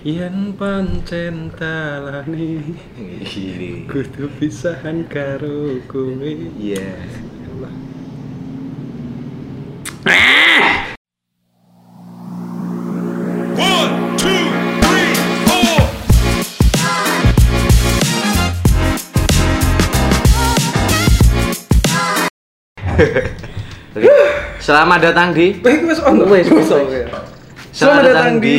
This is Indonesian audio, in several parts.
Yen pancen talane kudu pisahan karo kowe. Iya. Allah. One, two, three, four. Selamat datang di Wih, wis oke. Selamat datang di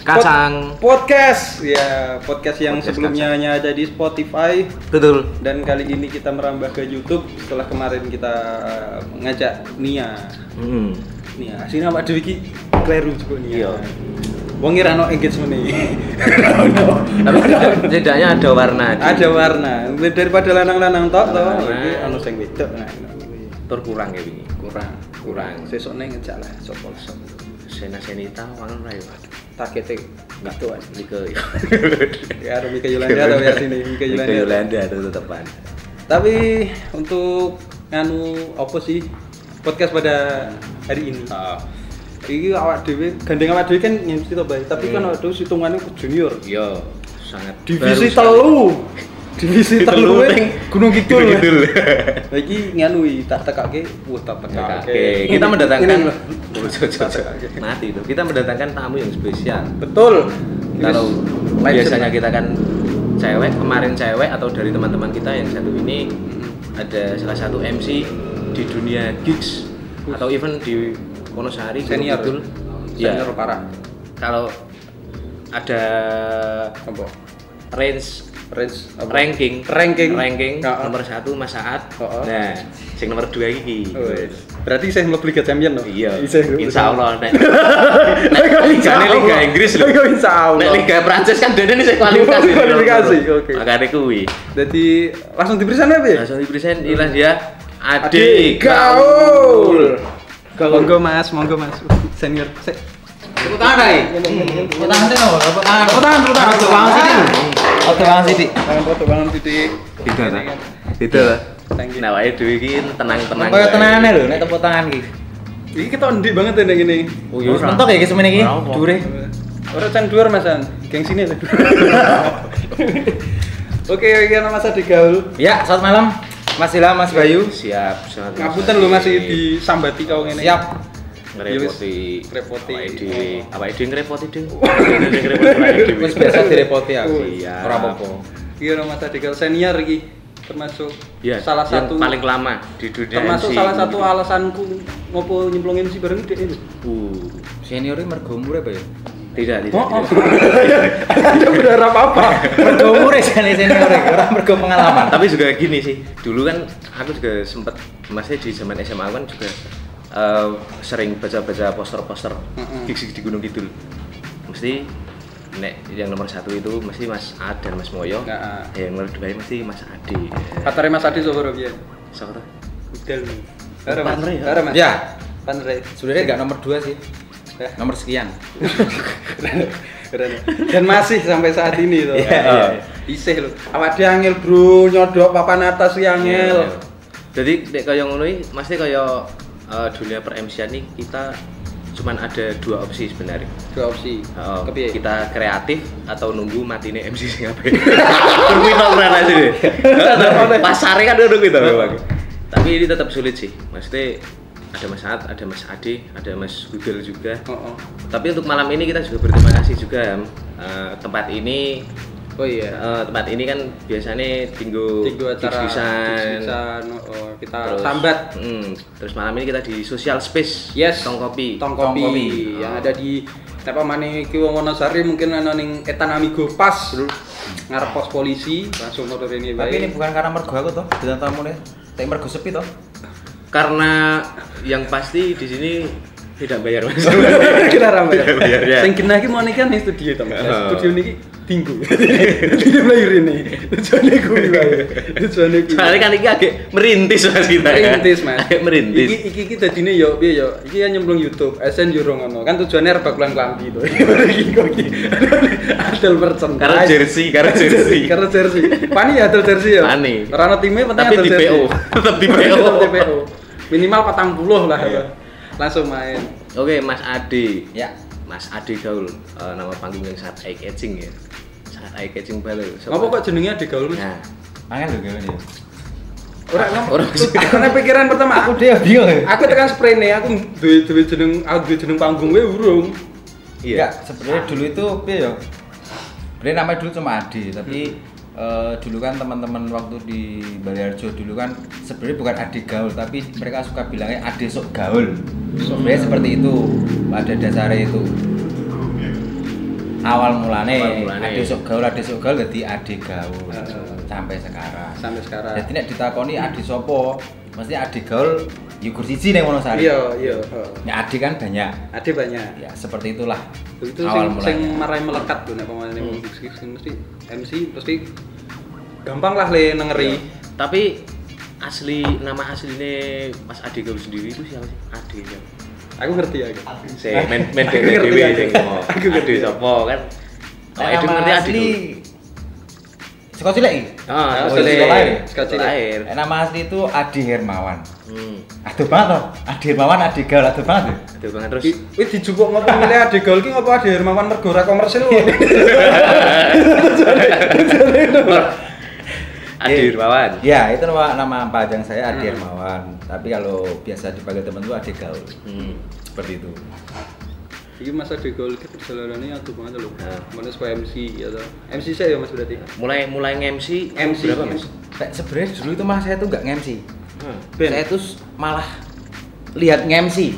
Kacang. Pod- podcast. Ya, podcast yang Podcast sebelumnya hanya ada di Spotify Betul. dan kali ini kita merambah ke YouTube setelah kemarin kita ngajak Nia. Hmm. Nia, sini apa dewe iki kleru juga Nia. Iya. Wong ngira no engagement nih. Tapi tidak- setidaknya ada warna. di- ada warna daripada lanang-lanang tok to Lanang. iki anu sing wedok nah Terkurang ya ini. kurang Kurang. sesuk neng ngejak lah sop Sena senita wangun rayu. targete gitu aja Mika. ya ada Mika Yolanda atau ya sini Mika Mika Yolanda Yolanda ada tetepan. tapi untuk nganu apa sih podcast pada hari ini Iki awak dhewe gandeng awak dhewe kan MC to bae, tapi kan Hmm. awak dhewe hitungannya ke junior. Yo, sangat Divisi telu. Divisi Neng. Gunung Kidul. Gunung Kidul. Lah iki nganu iki tak tekake, wah tak tekake. Oke, kita mendatangkan. Oh, mati tuh. Kita mendatangkan tamu yang spesial. Betul. Kalau Yes. Legend. biasanya kita kan cewek, kemarin cewek atau dari teman-teman kita yang satu ini ada salah satu MC di dunia gigs atau even di Wonosari senior. Kidul. Ya, Senior parah. kalau ada range Range apa? ranking Ranking. ranking nomor satu Mas Saat nah sing nomor dua iki Oh. Berarti saya mlebu Liga Champion loh. iya insya Allah nek Nek Liga Liga Inggris loh insya Allah. nek Liga Prancis kan dene ini saya kualifikasi Kualifikasi, oke. makanya kuwi Jadi langsung diberi sana ya? langsung dipresent ilah dia Ade Gaul. Monggo Mas, monggo Mas. Senior. Se- tepuk tangan ae Tepuk tangan? Tepuk tangan. Tepuk tangan, tepuk tangan. Sih, Oh, tepuk tangan foto bangun titik. Gitu, Ini Nak. kan. itu lah you. nah wae dhewe iki tenang-tenang Kayak tenangane lho, nek tepuk tangan iki. Ini kita undi banget ya yang ini. oh iya mentok ya iki semene iki. Ora. Dure. Orang can dhuwur Masan. Geng sini. Oke, oke nama saya Gaul. Ya, selamat malam. Mas Ilham, Mas Bayu. siap sangat Ngapunten lu masih disambati kau ngene. Siap. Ngerepoti Ngerepoti. awake dhewe awake dhewe ngerepoti dhewe ngerepoti dhewe Wis biasa direpoti aku. Iya. Ora apa-apa. Iya nama saya Gaul senior iki termasuk ya salah yang satu paling lama di dunia termasuk MC. salah satu alasanku ngopo nyemplung MC bareng dia itu. uh, Senior iki mergo umure apa ya? tidak tidak, Oh, oh. tidak. Anda berharap apa? Mergo umure senior iki, ora mergo pengalaman. tapi juga gini sih dulu kan aku juga sempet masih di zaman SMA kan juga eh, sering baca-baca poster-poster gigs di Gunung Kidul mesti nek yang nomor satu itu mesti Mas Ad dan Mas Moyo Nah, yang nomor dua mesti Mas Adi Katare Mas Adi tuh Udel. Ada Mas. Panre ya? Ya. Panre. Sebenarnya enggak nomor 2 sih. Ya. Nomor sekian. Keren. Dan masih sampai saat ini tuh. Iya, iya, iya. Isih lho. Awak dia angel, Bro, nyodok papan atas si angel. Jadi nek kaya ngono iki mesti kaya eh, dunia per MC ini kita cuman ada dua opsi sebenarnya. Dua opsi. Kepiye? kita kreatif atau nunggu matine MC sing ape. Keren aja deh. Pasare kan udah gitu memang. Tapi ini tetap sulit sih. Maksudnya ada Mas Saad, ada Mas Ade, ada Mas Google juga. Oh, oh. Tapi untuk malam ini kita juga berterima kasih juga. Eh, tempat ini Oh iya. eh, tempat ini kan biasanya tinggu Tinggu acara oh, kita Terus, sambat mm, terus malam ini kita di social space Yes. tong kopi tong kopi, Tong kopi. yang ada di apa mana ki wong Wonosari mungkin ana ning Etan Amigo pas ngarep pos polisi langsung motor ini Tapi ini bukan karena mergo aku toh, bintang tamu nih. Tapi mergo sepi toh. karena yang pasti di sini tidak bayar mas Kita ramai. Tidak bayar, ya. Sing kena iki mau nih kan studio to, Mas. Oh. Studio niki tinggu. Jadi mulai ini. Tujuane kuwi wae. Tujuane kuwi. soalnya kan ini agak merintis mas kita ya. Merintis, Mas. agak merintis Iki iki iki dadine yo piye yo. Iki kan nyemplung YouTube. SN yo ngono. Kan tujuannya arep bakulan klambi to. Iki kok iki. Adel percent. karena jersey karena jersey Karena jersey. Pani ya adel jersey ya. Pani. Ora ono time penting tapi adel di jersey. PO tetap di PO Tetep di PO. Minimal 40 lah. Iya. Langsung main. oke mas Ade Ya. Mas Ade Gaul eh, nama panggung yang sangat eye catching ya sangat eye catching banget Ngapa kok jenenge Ade Gaul Mas? nah Angin lho. Ora ngapa. Ora mesti. Karena pikiran pertama Aku dia bingung. ya. aku tekan sprene aku duwe duwe jeneng aku duwe jeneng panggung gue urung. iya Enggak, sebenarnya dulu itu piye ya? Sebenarnya namanya dulu cuma Adi, tapi eh, dulu kan teman-teman waktu di Baliarjo dulu kan sebenarnya bukan Adi gaul, tapi mereka suka bilangnya Adi sok gaul. Sebenarnya seperti itu, pada dasarnya itu. Awal mulane, Awal mulane. Adi sok gaul, Adi sok gaul jadi Adi gaul Heeh. sampai sekarang. Sampai sekarang. Jadi nek ditakoni Adi sopo, mesti Adi gaul yukur siji ning Wonosari. Iya, iya. Nek Adi kan banyak. Ade banyak. Ya, seperti itulah. Itu awal sing marai melekat tuh nek pemain Hmm. wong sing mesti MC pasti gampang lah le nengeri. tapi asli nama aslinya Mas Ade Gaul sendiri itu siapa sih Ade siapa Aku ngerti ya. si men men aja. sing ngomong Aku ngerti. Sapa kan Oh, itu ngerti Ade. Sekolah cilik iki? Ah, Oh, sekolah lahir. Sekolah lahir. Nek nama asli itu Adi Hermawan. Hmm. Aduh banget toh. Adi Hermawan, Adi Gaul, aduh banget. ya. Aduh banget terus. Ki- Wih dijupuk ngopo milih Ade Gaul ki ngopo Ade Hermawan mergo ora komersil kok. Ade Irmawan. Ya, itu nama, nama panjang saya Adi Hermawan. Tapi kalau biasa dipanggil teman itu Adi Gaul. Hmm. Seperti itu. Iki Mas Ade Gaul ki perjalanannya atuh banget lho. Nah. Mana supaya MC ya toh. MC saya ya Mas berarti. Mulai mulai MC MC. berapa Mas? Sebenarnya dulu itu mas saya tuh nggak nge-MC. Hmm. Ben. Saya tuh malah lihat nge-MC.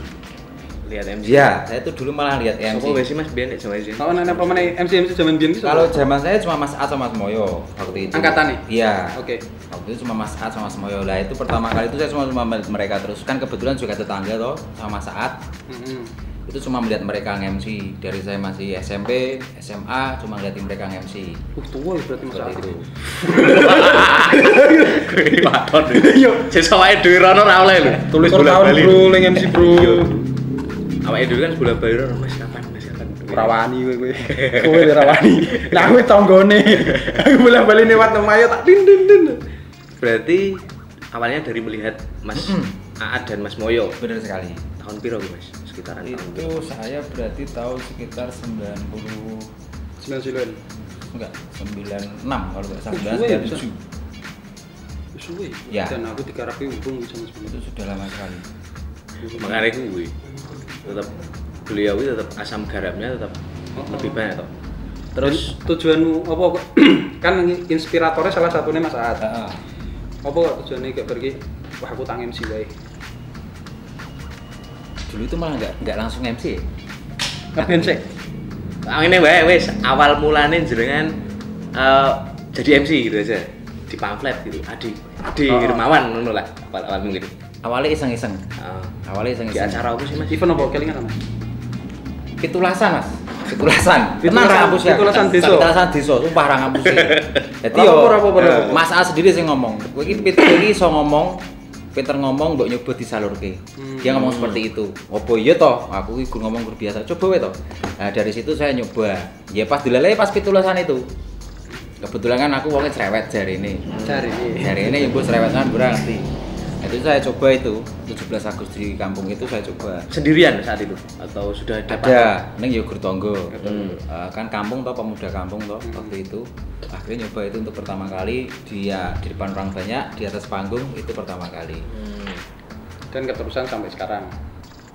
Lihat MC. Iya, saya tuh dulu malah lihat MC. wes sih Mas Ben nek sama sih? Kalau nanya pemain MC MC zaman ki Kalau zaman saya cuma Mas A sama Mas Moyo waktu itu. Angkatannya? Iya. Oke. Waktu itu cuma Mas Saat sama Mas Moyo. Lah itu pertama kali itu saya cuma cuma melihat mereka terus kan kebetulan juga tetangga toh sama Mas Saat. Heeh. Itu cuma melihat mereka nge-MC dari saya masih SMP, SMA cuma ngeliatin mereka nge-MC. Uh, tua ya berarti Seperti itu. Wadon. Yo, sesuk wae dhewe rono ra oleh lho. Tulis bola tahun bali. bro leng MC bro. Awake dhewe kan bola bali rono Mas kapan Mas kapan. Rawani kowe kowe. Kowe le rawani. Lah kowe tanggone. Aku bola bali lewat nang mayo tak din din din. Berarti awalnya dari melihat Mas Aad dan Mas Moyo. Benar sekali. Tahun piro Mas? Sekitaran tahun Itu piro? saya berarti tahun sekitar 90 Sembilan siluan. enggak 96 kalau nggak salah Oh, suwe ya, 97. Suwe. Ya. Dan aku dikarapi hubung bisa Mas Itu sudah lama sekali. Makanya kuwi tetap beliau itu tetap asam garamnya tetap Oh. lebih banyak toh. Terus Terus tujuanmu apa kok? kan inspiratornya salah satunya Mas Aat. Heeh. Apa tujuannya gak pergi? Wah aku tang MC wae. Dulu itu malah nggak nggak langsung MC ya. Ngeband sih. Ah, wae wis awal mulane jenengan eh, jadi MC gitu aja di pamflet gitu. Adi Adi Oh. Hirmawan ngono lah awal, awal mungkin. Awalnya iseng-iseng. Ah, Awalnya di iseng-iseng. acara apa sih Mas? Event apa kelingan Mas? Pitulasan mas Pitulasan Pitulasan- Tenang, ra ngapus ya. pitulasan desa. Pitulasan desa Sumpah ra ngapus ya. Jadi yo? Mas A sendiri sih ngomong Gue ini ini so ngomong Peter ngomong mbok nyoba disalurke. Hmm. Dia ngomong seperti itu. Apa iya toh? Aku iki gur ngomong biasa. Coba wae toh. Nah, dari situ saya nyoba. Ya pas dileleh pas pitulasan itu. Kebetulan kan aku wongnya cerewet jari ini. Cari. Hari ini ibu cerewet kan. Nah, Itu saya coba itu 17 Agustus di kampung itu saya coba. Sendirian saat itu atau sudah dapat? Ada neng Yogur Tonggo. Hmm. Eh, kan kampung toh pemuda kampung toh waktu itu. Akhirnya nyoba itu untuk pertama kali dia di depan orang banyak di atas panggung itu pertama kali. Hmm. Dan keterusan sampai sekarang.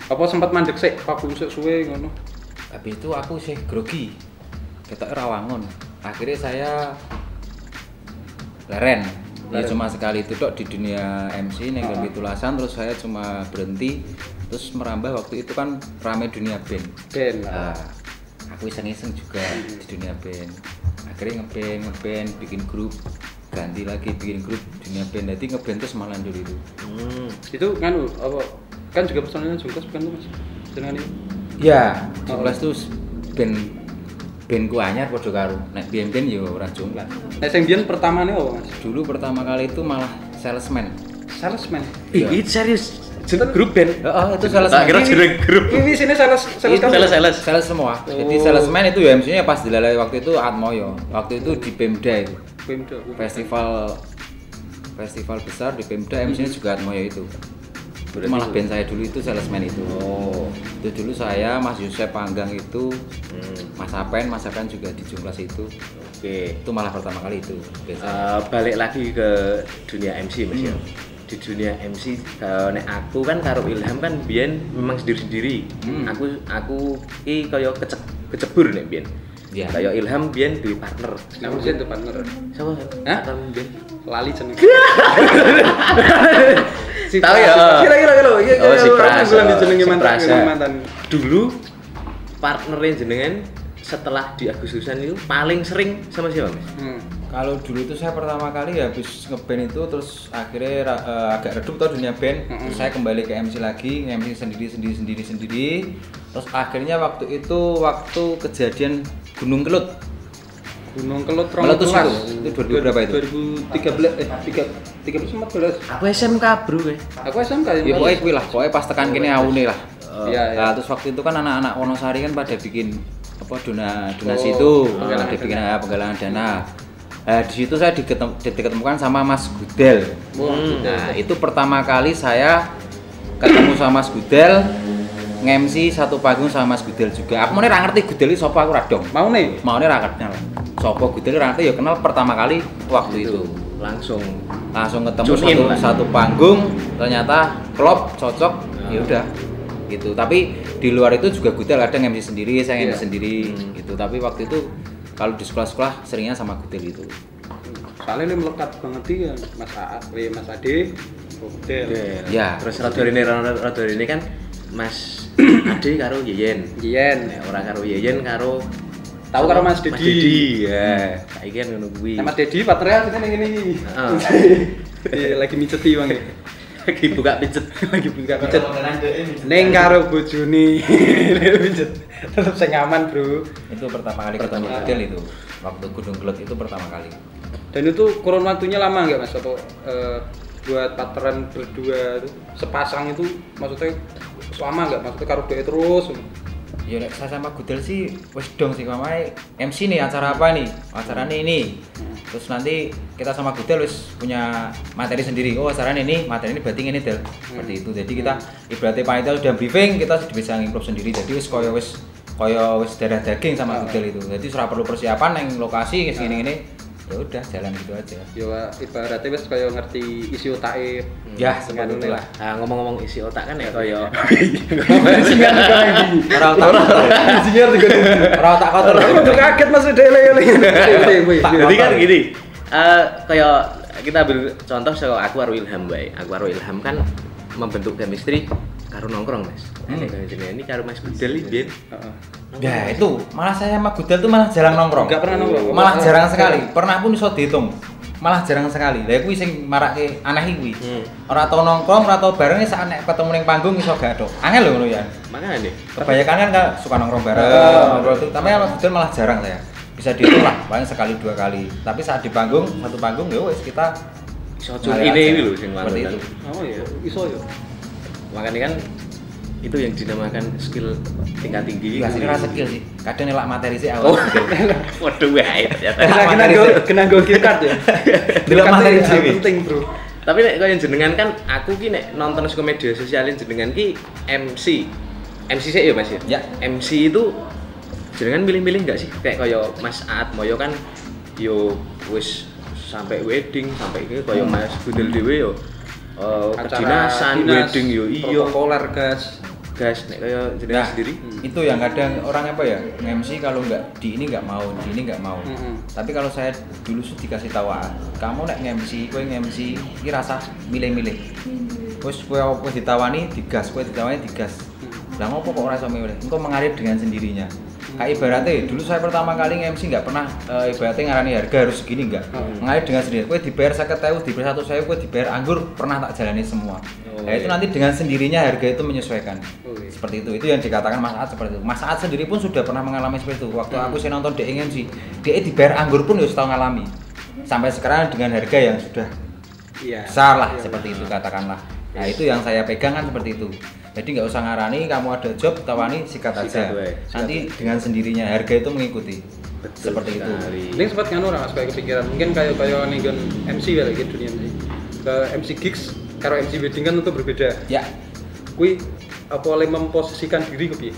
Apa sempat mandek sih? Paku usuk suwe ngono. Habis itu aku sih grogi. Ketok rawangun. Akhirnya saya leren. Ya Leren. cuma sekali itu dok di dunia MC neng Ah. tulasan terus saya cuma berhenti terus merambah waktu itu kan rame dunia band. Ben. Nah, aku iseng-iseng juga di dunia band. Akhirnya ngeband, ngeband, bikin grup, ganti lagi bikin grup dunia band. Jadi ngeband terus malah dulu itu. Hmm. Itu kan apa? Kan juga personilnya Jungkas bukan tuh Mas? Jenengan ini. Ya, Oh. jumlah tuh band bandku anyar padha karo. Nek band-band ya ora jumlah. Nah, sing biyen pertamane apa Mas? Dulu pertama kali itu malah salesman. Salesman. Ih, Iya. itu serius. Jeneng grup band. Heeh, itu Tak salesman. kira jeneng grup. Ini sini sales sales kamu. sales sales. Sales semua. Jadi Oh. salesman itu ya MC-nya pas dilalai waktu itu Atmoyo. Waktu itu di Pemda itu. Pemda. Festival festival besar di Pemda MC-nya juga Atmoyo itu. Berarti- malah band saya dulu itu salesman itu Oh. itu dulu saya Mas Yusuf Panggang itu Hmm. Mas Apen Mas Apen juga di Jungklas itu Oke. itu malah pertama kali itu. Eh, balik lagi ke dunia MC Mas ya. Hmm. Di dunia MC kalau nek aku kan karo Ilham kan biyen memang sendiri-sendiri. Hmm. Aku aku iki kaya kece, kecebur nek biyen. Iya. Kaya Ilham biyen duwe partner. Kamu sih itu partner. Siapa? Hah? Partner biyen. Lali jeneng. Tahu ya? Kira-kira kira. Iya, Oh, si kira-kira. Prasa. Aku belum dijenengi Si mantan, Prasa. mantan. Dulu partnernya jenengan setelah di Agustusan itu paling sering sama siapa Mas? Hmm. Kalau dulu itu saya pertama kali habis ngeband itu terus akhirnya eh, agak redup tau dunia band. Terus saya kembali ke MC lagi, MC sendiri sendiri sendiri sendiri. Terus akhirnya waktu itu waktu kejadian Gunung Kelut. Gunung Kelut Meletus itu. Itu 2000 berapa itu? 2013 eh 3 13 14. Aku SMK bro eh. Aku SMK Ya pokoknya kuwi lah, pokoknya pas tekan kene aune lah. Iya, iya. Nah, terus waktu itu kan anak-anak Wonosari kan pada bikin apa dona donasi Oh, itu, penggalangan ada bikin penggalangan dana. Nah, di situ saya diketem, diketemukan sama Mas Gudel. Hmm. Nah, itu pertama kali saya ketemu sama Mas Gudel, nge-MC satu panggung sama Mas Gudel juga. Aku mau ngerti Gudel itu sapa aku radong. Mau nih. Mau nih kenal. Sopo Gudel ra ngerti ya kenal pertama kali waktu itu. langsung Langsung ketemu satu, lah. satu panggung, ternyata klop cocok, ya udah gitu. Tapi di luar itu juga Gudel kadang MC sendiri, saya MC Iya. sendiri gitu. Tapi waktu itu kalau di sekolah-sekolah seringnya sama Gudel itu. Soalnya ini melekat banget sih ya Mas A, Mas Ade, Hotel. Ya. terus rada ini rada ini kan Mas Ade karo Yeyen Yen. Nek ora karo Yeyen karo Tahu karo Mas Mas Dedi. Dedi ya saiki kan ngono kuwi Mas Dedi partnernya sini ngene iki. Ah. Iya, lagi miceti Bang. ya. lagi buka pijet lagi buka pijet. Neng karo bojone. Pijet. Tetep sing aman, Bro. Itu pertama kali ketemu Gudel itu. Waktu Gunung Kelut itu pertama kali. Dan itu kurun waktunya lama nggak Mas atau eh, buat partneran berdua itu sepasang itu maksudnya selama nggak maksudnya karo dhek terus Ya nek saya sama Gudel sih wis dong sih mamai MC nih acara apa nih? Acaranya ini. Terus nanti kita sama Gudel wis punya materi sendiri. Oh, acaranya ini, materi ini berarti ini Del. Seperti itu. Jadi kita ibaratnya panitia udah briefing, kita bisa ngimprov sendiri. Jadi wis koyo wis koyo wis darah daging sama Gudel itu. Jadi surah perlu persiapan yang lokasi wis ngene ngene. Ya udah jalan gitu aja. ya ibaratnya wis kaya ngerti isi otake Ya, seperti seperti itulah. Nah, ngomong-ngomong isi otak kan ya kaya Ora otak. Kotor. Insinyur juga Ora otak kotor. Aku kaget Mas udah ele-ele. Jadi kan gini, eh kayak kita ambil contoh kalau aku karo Ilham bae. Aku karo Ilham kan membentuk chemistry karo nongkrong, Mas. Hmm. Ini karo Mas iki biyen. Ya itu, malah saya sama Gudel tuh malah jarang nongkrong. Nggak pernah nongkrong. Malah jarang sekali. Pernah pun iso dihitung. Malah jarang sekali. Lah kuwi sing marake aneh kuwi. Hmm. Ora tau nongkrong, ora tau bareng sak nek ketemu ning panggung iso gak. Angel lho ngono ya. Makanya nih. Kebanyakan kan kan suka nongkrong bareng, tuh. Tapi sama Gudel malah jarang saya. Bisa dihitung lah, paling sekali dua kali. Tapi saat di panggung, satu panggung ya wis kita Iso ini lho sing Seperti itu. kan. Oh iya, iso ya. Makanya kan itu yang dinamakan skill tingkat tinggi. Ya sini rasa skill sih. Kadang nelak materi sih Oh, awal Gudel. waduh wae ternyata. Kena kena materi go kena go gift card ya. Card materi sih. penting, Bro. Tapi nek kaya jenengan kan aku ki nek nonton saka media sosialin jenengan ki MC. MC sih ya Mas ya? Ya. MC itu jenengan milih-milih nggak sih? Kayak kaya Mas Aat Moyo kan yo wis sampai wedding sampai ke kaya Hmm. Mas Budel dhewe yo eh, Acara kedinasan dinas, wedding yo iya. Protokoler, gas. gas nek kaya jenengan Nah, sendiri. Itu yang kadang orang apa ya MC kalau nggak di ini nggak mau di ini nggak mau. Mm-mm. tapi kalau saya dulu sih dikasih tahu "Ah, kamu nek MC kue MC ini rasa milih-milih. Terus kue apa ditawani digas kue ditawani digas. Lah ngopo kok orang iso milih? Engkau mengalir dengan sendirinya kayak ibaratnya dulu saya pertama kali MC nggak pernah eh, ibaratnya ngarani harga harus segini nggak Hmm. mengalir dengan sendiri kue dibayar saya tahu dibayar satu saya kue dibayar anggur pernah tak jalani semua Oh, nah itu iya. nanti dengan sendirinya harga itu menyesuaikan Oh, iya. seperti itu itu yang dikatakan Mas Aat seperti itu Mas Aat sendiri pun sudah pernah mengalami seperti itu waktu aku saya nonton DNG dia dibayar anggur pun ya tahu ngalami sampai sekarang dengan harga yang sudah Iya. besar lah Iya, seperti benar. itu katakanlah nah itu yang saya pegang kan seperti itu. Jadi nggak usah ngarani kamu ada job tawani sikat aja. Sikat wae. nanti dengan sendirinya harga itu mengikuti. Betul seperti itu. sekali. Ini sempat kan orang kayak kepikiran. Mungkin kayak kayak nih MC ya lagi dunia MC ke MC gigs karo MC wedding kan itu berbeda. Ya. Kui apa oleh memposisikan diri ke piye?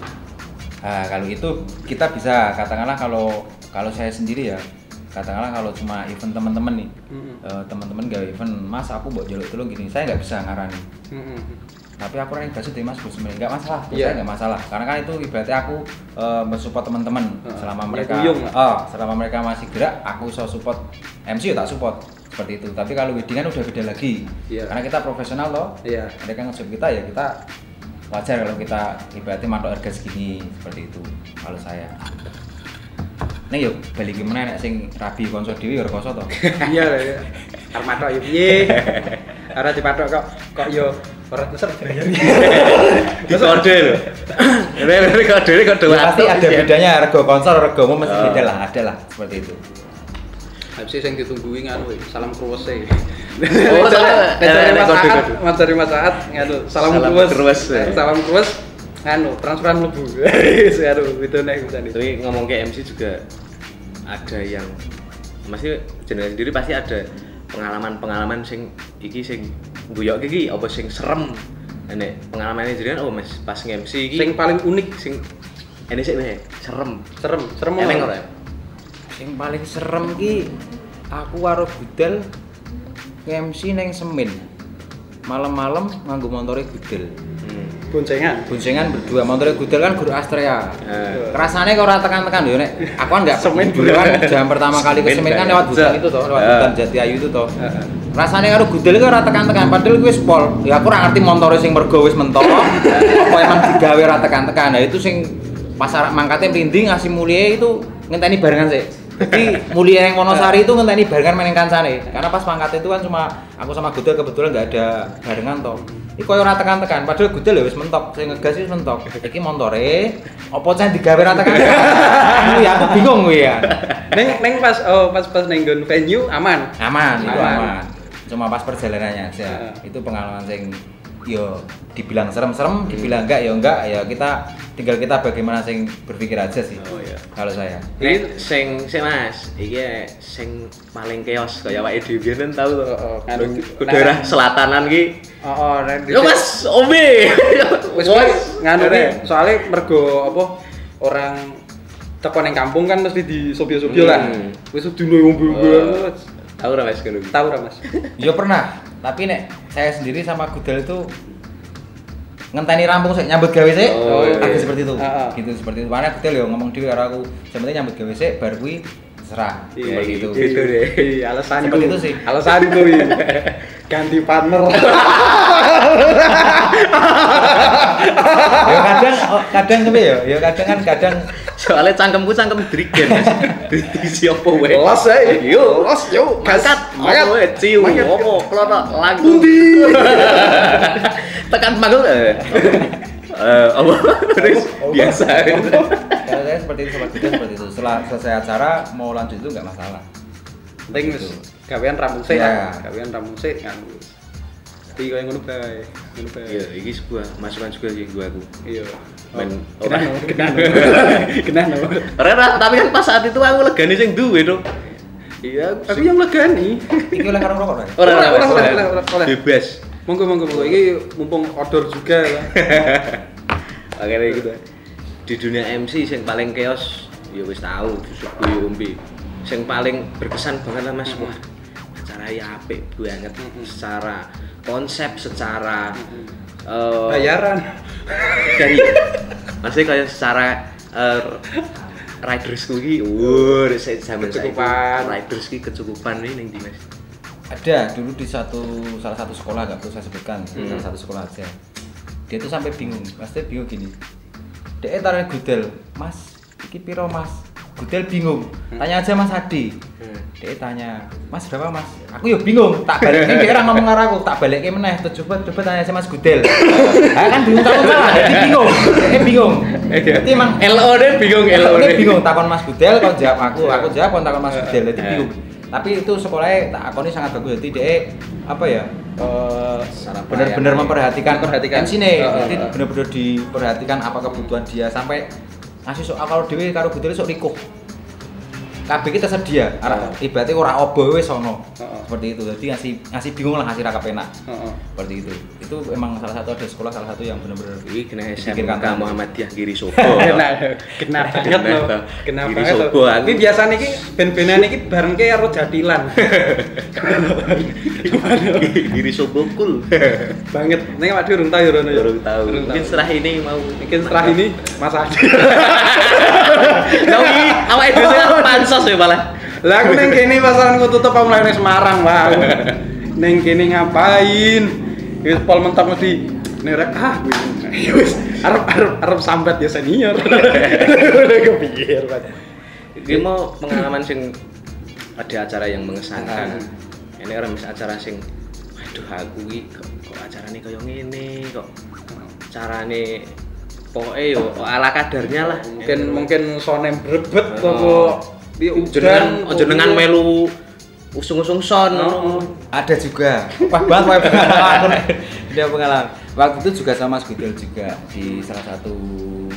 Nah, kalau itu kita bisa katakanlah kalau kalau saya sendiri ya katakanlah kalau cuma event teman-teman nih Mm-mm. eh, teman-teman gak event mas aku buat jaluk tolong gini saya nggak bisa ngarani Mm-mm. tapi aku orang gaji dari mas Gus sebenarnya nggak masalah saya nggak masalah karena kan itu ibaratnya aku eh, mensupport teman-teman Heeh. selama Ya, mereka lah. oh, selama mereka masih gerak aku so support MC ya tak support seperti itu tapi kalau wedding kan udah beda lagi Iya. karena kita profesional loh Iya. mereka nge kita ya kita wajar kalau kita ibaratnya matok harga segini seperti itu kalau saya Nih yuk balik gimana nek sing rabi konso dhewe ya rekoso to. Iya ya. Arep matok yo piye? Ora dipatok kok kok yo ora besar bayar. Di kode lho. Ini kode kode Ya, pasti ada ya. bedanya rego konsol regomu mesti Oh. beda lah, ada lah seperti itu. Habis sing ditungguin nganu salam kruwese. Oh, salah. dari Eh, Mas Saat. Mas dari Mas Saat nganu salam Salam kruwes. kruwes, ya. Salam kruwes nganu transferan mlebu. Wis aduh itu nek bisa Tapi ngomong ke MC juga ada yang masih jenengan sendiri pasti ada pengalaman-pengalaman sing iki sing guyok iki apa sing serem. Nek pengalamannya jenengan oh Mas pas nge-MC iki Sing paling unik sing ini sih weh, serem. serem, serem Eneng ora? Yang paling serem ki aku karo budal MC neng semin. Malam-malam nganggo montore gudel. Boncengan. Boncengan berdua, montore gudel kan guru Astrea. Eh. Rasanya kok ora tekan-tekan lho nek. Aku kan enggak Semen dulu kan jam pertama kali ke Semen kan lewat hutan itu toh, lewat hutan Jati Ayu itu toh. Heeh. rasanya karo gudel itu ora tekan-tekan. Padahal gue pol. Ya aku ora ngerti montore sing mergo wis mentok apa emang digawe ora tekan-tekan. Nah itu sing pas arek mangkate merinding ngasih mulia itu ngenteni barengan sih jadi mulia yang Wonosari itu ngenteni barengan main kancane. Karena pas mangkat itu kan cuma aku sama gudel kebetulan nggak ada barengan toh ini koyo ora tekan-tekan padahal gudel ya wis mentok. Sing ngegas wis mentok. Iki montore apa cah digawe ora tekan-tekan? Ya aku bingung gue ya. Neng neng pas oh pas pas neng venue aman. aman itu Aman. aman. Cuma pas perjalanannya aja. Itu pengalaman sing yo dibilang serem-serem dibilang enggak ya enggak ya kita tinggal kita bagaimana sing berpikir aja sih Oh, iya. kalau saya Ini sing sing Mas, iki sing paling chaos kaya awake dhewe kan tau to. Oh, oh, kan. Daerah selatanan ki. Oh, oh neng Yo Mas, Ombe. Wis wis nganu soalnya mergo apa orang teko neng kampung kan mesti di sobio-sobio lah. Hmm. Wis dino ombe-ombe. Tahu ora Mas. Tahu ra Mas? yo pernah tapi nek saya sendiri sama Gudel itu ngenteni rampung sih nyambut gawe sih Oh, iya. agak seperti itu Heeh. gitu seperti itu mana Gudel yo ngomong dhewe karo aku sebenarnya nyambut gawe sih bar kuwi serah Iya, seperti itu gitu deh. Iya, alasanku. Seperti itu sih. Alasanku iya. Ganti partner. ya kadang oh, kadang tapi ya ya kadang kan kadang Soalnya cangkemku cangkem drigen Mas. Diisi opo wae. Los ya. Yo, Los yo. Mangkat, Mangkat. ciu, Mangkat. opo klono lagu. Tekan panggul eh. Eh, apa? Terus biasa. Kalau saya seperti itu seperti itu. Setelah selesai acara mau lanjut itu nggak masalah. Penting wis gawean Iya. lah. Gawean sik kan. Tapi koyo ngono bae. Ngono bae. Iya, iki sebuah masukan juga sih gua aku. Iya. Men Kenal, ora. kenal. Kenal. Ora ora, tapi kan pas saat itu aku legane sing duwe to. Iya, Aku yang legani. Iki oleh karo rokok Ray? ora Ora, ora ora, ora, ora, ora, ora. Bebas. Monggo monggo monggo iki mumpung odor juga lah. Akhirnya gitu. Di dunia MC yang paling chaos, ya wis tahu susuk guyu umbi. Yang paling berkesan banget lah Mas, wah ya apik banget Mm-mm. secara konsep, secara eh, Bayaran. dari maksudnya kayak secara eh, riders ki, wah, saya zaman Kecukupan. riders ki kecukupan ini ning di Mas. Ada dulu di satu salah satu sekolah nggak perlu saya sebutkan, Hmm. salah satu sekolah aja. Dia tuh sampai bingung, pasti bingung gini. Dia taruh gudel, Mas, iki piro Mas? Gudel bingung. Tanya aja Mas Hadi. Hmm. Dia tanya, Mas berapa Mas? Aku ya bingung, tak balikin dia orang ngomong karo aku, tak balikin meneh, tuh coba coba tanya aja Mas Gudel. Ah kan bingung takon salah, dia bingung, dia bingung. Jadi emang LO deh bingung LO deh. bingung takon Mas Budel, kau jawab aku, aku jawab kau takon Mas Budel, jadi Eh. bingung. Tapi itu sekolahnya tak akoni sangat bagus, jadi dia apa ya? Secara benar-benar memperhatikan Memperhatikan. MC nih, Eh, jadi benar-benar diperhatikan apa kebutuhan dia sampai ngasih soal kalau dewi karo Budel sok rikuh. Kabeh kita sedia. Arah ibaratnya ora obo wis ono. Heeh. Seperti itu. Jadi ngasih ngasih bingung lah ngasih ra kepenak. Heeh. Seperti itu. Itu emang salah satu ada sekolah salah satu yang benar-benar Iki kena SMK tangan. Muhammadiyah Giri Sobo. Kena, kena banget loh. Kena. Banget loh. Ini biasanya iki ben-benan iki bareng ke karo jatilan. Giri Sobo cool. banget. Ning awak dhewe urung tahu ya ya. Baru tahu. Urung Mungkin setelah ini mau Mungkin setelah ini Mas Adi. Kau ini awake dhewe pansos ya malah. Lah aku ning kene pasaran ku tutup aku mulai Semarang, Bang. Ning kene ngapain? Wis pol mentok mesti nerek ah kuwi. Wis arep arep arep sambat ya senior. Udah kepikir, Pak. Iki mau pengalaman sing ada acara yang mengesankan. Ah. Ini orang bisa acara sing waduh aku iki kok, kok acarane kaya ngene kok carane pokoknya yo ala kadarnya lah Mungkin mungkin sonem brebet Oh. apa di jenengan jenengan melu usung-usung son. Oh. ada juga. Wah banget wah pengalaman dia pengalaman waktu itu juga sama Mas Gudel juga di salah satu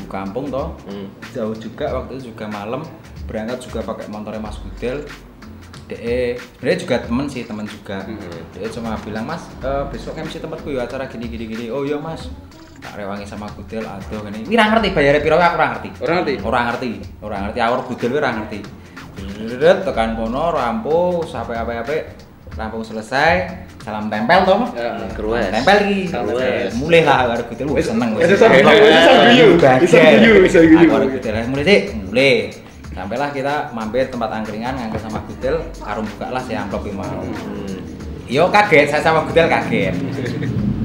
kampung toh. Hmm. jauh juga waktu itu juga malam berangkat juga pakai motornya Mas Gudel. DE sebenarnya juga temen sih temen juga. DE cuma bilang mas eh, besok MC tempatku ya acara gini gini gini oh iya mas. Tak rewangi sama Gudel aduh ini ini ngerti bayarnya piro aku ora ngerti. Ora ngerti? orang ngerti orang ngerti. Awal Gudel ora ngerti Deret, tekan kono rampung sampai apa apa rampung selesai salam tempel toh? Ya. Tempel lagi mulai lah karo Gudel wis seneng Wis wis guyu, mulai sih mulai sampailah kita mampir tempat angkringan nganggur sama Gudel karo buka lah si amplop Hmm. Yo kaget, saya sama Gudel kaget.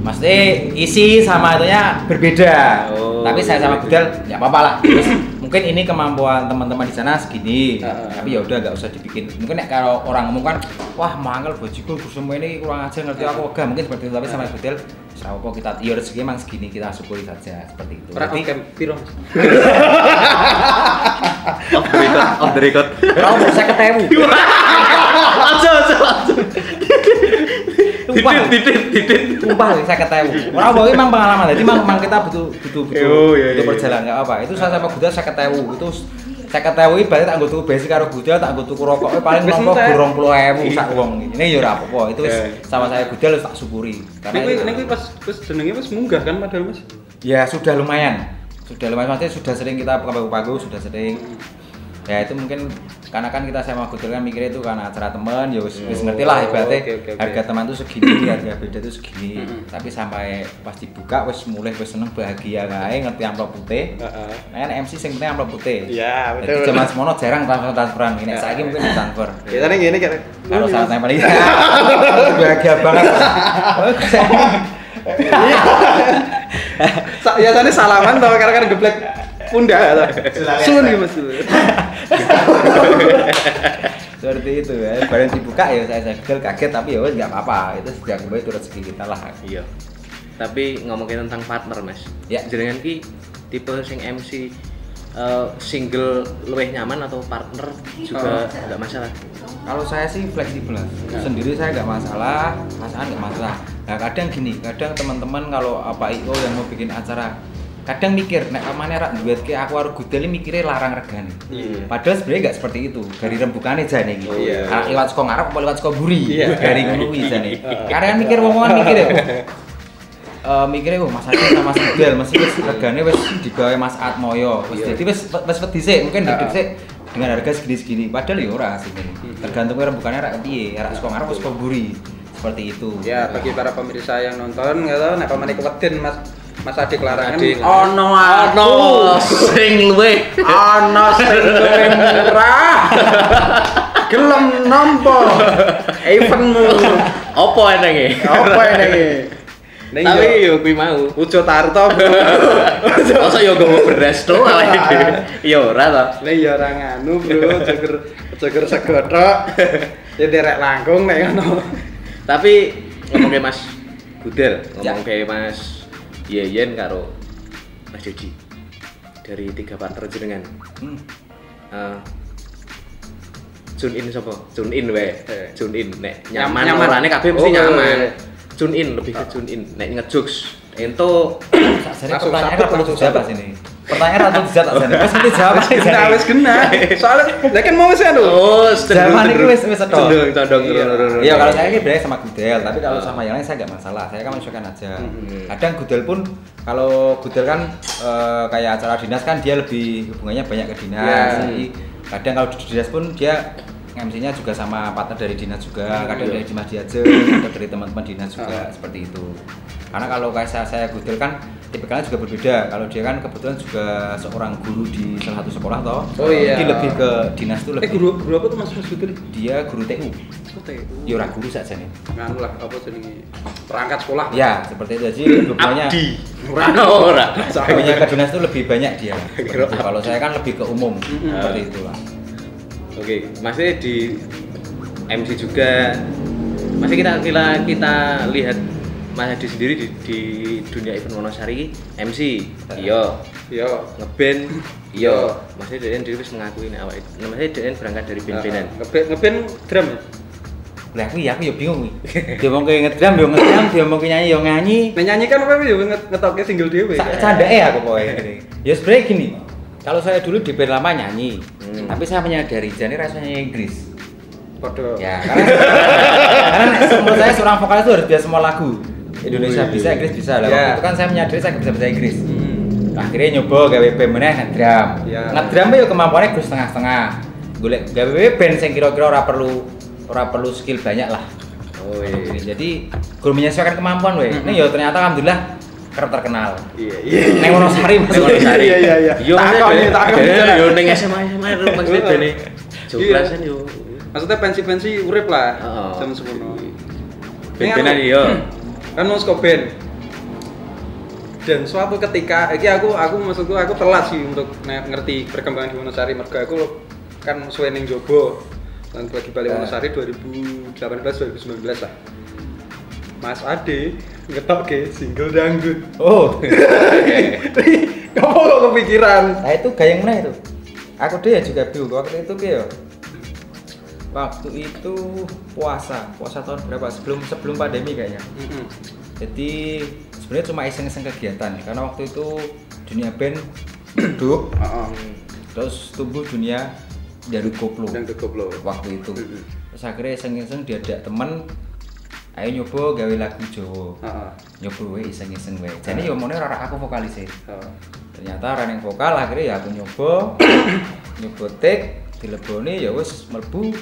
Maksudnya isi sama itunya berbeda. Oh, Tapi saya sama. Gudel ya apa-apa lah. Mungkin ini kemampuan teman-teman di sana segini. Ah, Tapi ya udah nggak usah dibikin. Mungkin nek kalau orang ngomong kan, wah mangkel bojiku semua ini kurang aja ngerti aku enggak mungkin seperti itu. Tapi sama Gudel, sama apa kita ya rezeki emang segini kita syukuri saja seperti itu. Ora Jadi, oke piro Mas? off the record off the record Kau bisa ketemu. aja aja aja Tumpah. titit titit Sumpah saya ketemu. Orang bahwa emang pengalaman. Jadi emang, emang kita butuh butuh butuh, Oh, iya, butuh iya, perjalanan nggak apa. Itu saya sama Gudel saya ketemu. Itu saya ketemu berarti tak tuku basic karo Gudel tak tuku rokok paling entek. burung puluh ewu sak wong. Ini ya ora apa-apa. Itu Iya. sama saya Gudel wis tak syukuri. Karena nek kuwi pas pas jenenge pas munggah kan padahal Mas. ya sudah lumayan. Sudah lumayan maksudnya sudah sering kita pagu-pagu sudah sering ya itu mungkin karena kan kita sama Gudel kan mikirnya itu karena acara teman ya wis wis ngerti lah Oh, ibaratnya oke, oke, oke. harga teman tuh segini harga beda tuh segini Mm-mm. tapi sampai pas dibuka wis mulai wis seneng bahagia kae ngerti amplop putih Heeh. nah kan MC sing penting amplop putih Iya, jadi betul. zaman semono jarang transfer transferan ini Ya. saiki mungkin transfer Biasanya gini kan. kalau saat tempel ini bahagia banget Sa- biasanya salaman tau karena kan geblek pundak atau? Sun gitu mas seperti itu ya. Barang dibuka ya saya Gudel kaget tapi ya wes nggak apa-apa. Itu sejak kembali itu rezeki kita lah. Iya. Tapi ngomongin tentang partner mas. Ya. jenengan ki tipe sing MC eh, single luwih nyaman atau partner juga nggak masalah? Kalau saya sih fleksibel lah. Sendiri saya nggak masalah, pasangan nggak masalah. Nah kadang gini, kadang teman-teman kalau apa IO yang mau bikin acara, kadang mikir, nek amane rak duet ke aku harus gudel mikirnya larang regane. Iya. Padahal sebenarnya nggak seperti itu. Dari rembukannya jane iki. Oh, iya. Arek liwat saka ngarep apa liwat saka buri. Iya. Dari ngono kuwi jane. Karena kan mikir wong mikir ya. Eh mikirnya oh Mas Adi sama Mas Gudel mesti wis regane wis digawe Mas Atmoyo. Wis Iya. dadi wis wis wedi sik, mungkin duduk sik dengan harga segini-segini. Padahal ya ora sih tergantung rembukannya rak piye rak saka ngarep saka buri seperti itu ya bagi para pemirsa yang nonton nggak tahu nek pamane keweden mas mas adik larangan Adik. ono aku ono sing luwih ono sing luwih murah. Gelem nampa eventmu. Apa enenge? Apa ini Ning tapi yo. yo kuwi mau. Ujo Tarto masa yo gowo beras to? Awake dhewe ya ora to. Nek ya ora nganu, Bro, joger joger segotok. Ya derek langkung nek ngono. tapi ngomongke Mas Gudel Ya. ngomongke Mas Yeyen karo Mas Joji dari tiga partner jenengan Hmm. Eh, tune in sapa? Tune in wae. Eh. Tune in nek Nyam- nyaman nyaman. orane kabeh mesti Oh, nyaman. Tune in lebih ke tune in. Nek ngejokes ento Langsung perlu langsung siapa sini Pertanyaan ratu dijat tak jane. Wis ngerti jawab sih Kena wis kena. Soalnya lah kan mau wis anu. Oh, Zaman itu wis wis sedot. Cendung, condong. Iya. Iya kalau saya ini bedanya sama gudel, tapi kalau sama yang lain saya nggak masalah. Saya kan menyesuaikan aja. Kadang gudel pun kalau gudel kan eh, kayak acara dinas kan dia lebih hubungannya banyak ke dinas. Iya. Jadi kadang kalau di dinas pun dia MC-nya juga sama partner dari dinas juga, kadang Iya. dari Dimas Diaje, kadang dari teman-teman dinas juga Ah. seperti itu. Karena kalau kayak saya, saya gudel kan tipikalnya juga berbeda. Kalau dia kan kebetulan juga seorang guru di salah satu sekolah toh. Oh, iya. Jadi lebih ke dinas tuh Eh lebih. guru guru apa tuh Mas Mas Betul? Dia guru TU. Kote. Ya ora guru saja nih. Nganu lah apa jenenge? Perangkat sekolah. Ya, seperti itu. Jadi hubungannya Abdi. Ora ora. hubungannya ke dinas itu lebih banyak dia. Itu. Kalau saya kan lebih ke umum, seperti itulah. Oke, masih di MC juga. Masih kita kita kita lihat Mas Hadi sendiri di, di dunia event Wonosari MC. Iya, Iya. ngeband iya. Masih Deden dhewe wis mengakui nek awake. Namanya Deden berangkat dari band-bandan. Ngeband ngeband drum ya. Lah aku ya aku ya bingung wi. Dia mau ke ngedram, dia ngedram, dia mau nyanyi, ya nyanyi. Nah nyanyi kan apa ya nget- ngetokke single dhewe. Sak candake aku pokoknya. Ya sebenarnya gini. Kalau saya dulu di band lama nyanyi, Hmm. tapi saya menyadari jadi rasanya Inggris. Padha. Ya, karena karena menurut saya seorang vokalis itu harus bisa semua lagu. Indonesia Wih. bisa, Inggris bisa. Lah Ya. waktu itu kan saya menyadari saya bisa bahasa Inggris. Hmm. Akhirnya nyoba gawe band meneh ngedram. Ya. Ngedram yo kemampuannya gue setengah-setengah. Golek gawe band sing kira-kira ora perlu ora perlu skill banyak lah. Oh iya. Jadi gue menyesuaikan kemampuan weh. Ini yo ternyata alhamdulillah kerap terkenal. Iya iya. Neng Wonosari Ning masih Wonosari. Iya, iya, iya. Yo Takon nih, takon. Yo ning SMA SMA itu maksudnya bene. Joglasan yo. Maksudnya pensi-pensi urip lah. Heeh. Jam semono. Ben-benan yo. Kan mau band. Dan suatu ketika, iki aku aku maksudku aku telat sih untuk ngerti perkembangan di Wonosari mergo aku kan suwe ning Jogo. Dan lagi balik Eh. Wonosari 2018 2019 lah. Mas Ade ngetok ke single dangdut. Oh, Kamu kok kepikiran? nah itu gayeng mana itu? Aku deh juga bingung waktu itu yo? Waktu itu puasa, puasa tahun berapa? Sebelum sebelum pandemi kayaknya. Mm-mm. Jadi sebenarnya cuma iseng-iseng kegiatan karena waktu itu dunia band hidup, Heeh. terus tumbuh dunia jalur koplo Dangdut koplo. waktu itu. Mm-mm. Terus akhirnya iseng-iseng diajak temen, ayo nyoba gawe lagu Jawa. Heeh. Nyoba we iseng-iseng we. Jadi yo mone ora aku vokalis e. Heeh. ternyata running vokal akhirnya ya aku nyoba nyoba take dileboni ya wes mlebu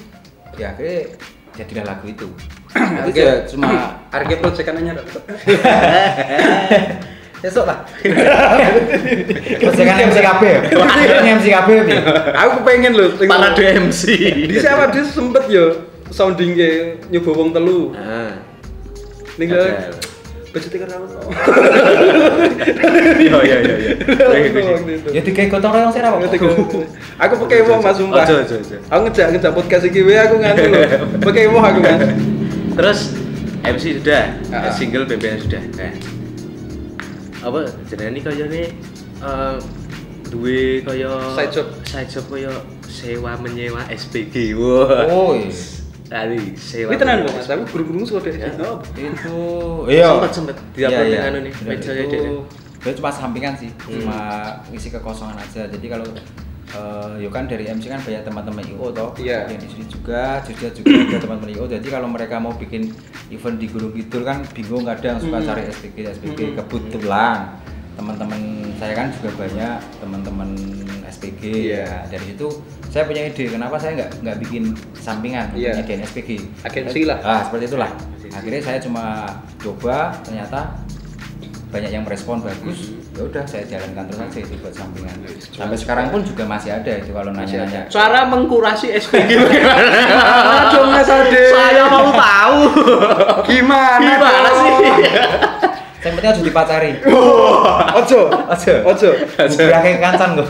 ya akhirnya jadilah lagu itu itu ya cuma Harga project kan anyar. besok lah terus kan MCKB ya ini MCKB ya Aku pengen loh. Para MC. Di siapa dia sempet yo sounding ke nyoba wong telu. Ah. Budgetnya kan aku. Iya iya iya iya. ya dikai gotong royong sih apa Aku pakai wong Mas sumpah. Ojo, ojo, ojo. Aku ngejak ngejak podcast iki wae aku nganu lho. Pakai wong aku Mas. Terus MC sudah, Ah. single BBM sudah. Eh. Apa jenenge kaya ne eh duwe kaya Side job. side job kaya sewa menyewa SPG. Wah. oh iya. Tadi sewa. Ini tenan kok Mas, aku guru-guru suka deh. Ya. Oh. itu iya Sempet, sempet. Di-upload yang anu nih, Bener, media itu dia. dia cuma sampingan sih Hmm. cuma ngisi kekosongan aja jadi kalau eh yo kan dari MC kan banyak teman-teman IO toh Iya. yang di sini juga Jogja juga ada teman-teman IO jadi kalau mereka mau bikin event di Gunung Kidul kan bingung kadang suka Hmm. cari SPG SPG Hmm. kebetulan teman-teman saya kan juga banyak teman-teman SPG Iya. ya dari situ saya punya ide kenapa saya nggak nggak bikin sampingan Iya. nyediain SPG Agensi lah. ah seperti itulah akhirnya saya cuma coba ternyata banyak yang merespon bagus Hmm. ya udah saya jalankan terus aja itu buat sampingan sampai sekarang pun juga masih ada itu kalau nanya-nanya Cara mengkurasi SPG bagaimana? Dong Mas Ade? Saya mau tahu. Gimana? Gimana dong? sih? yang penting harus dipacari Ojo. Ojo. Ojo. Bilangin kancan kok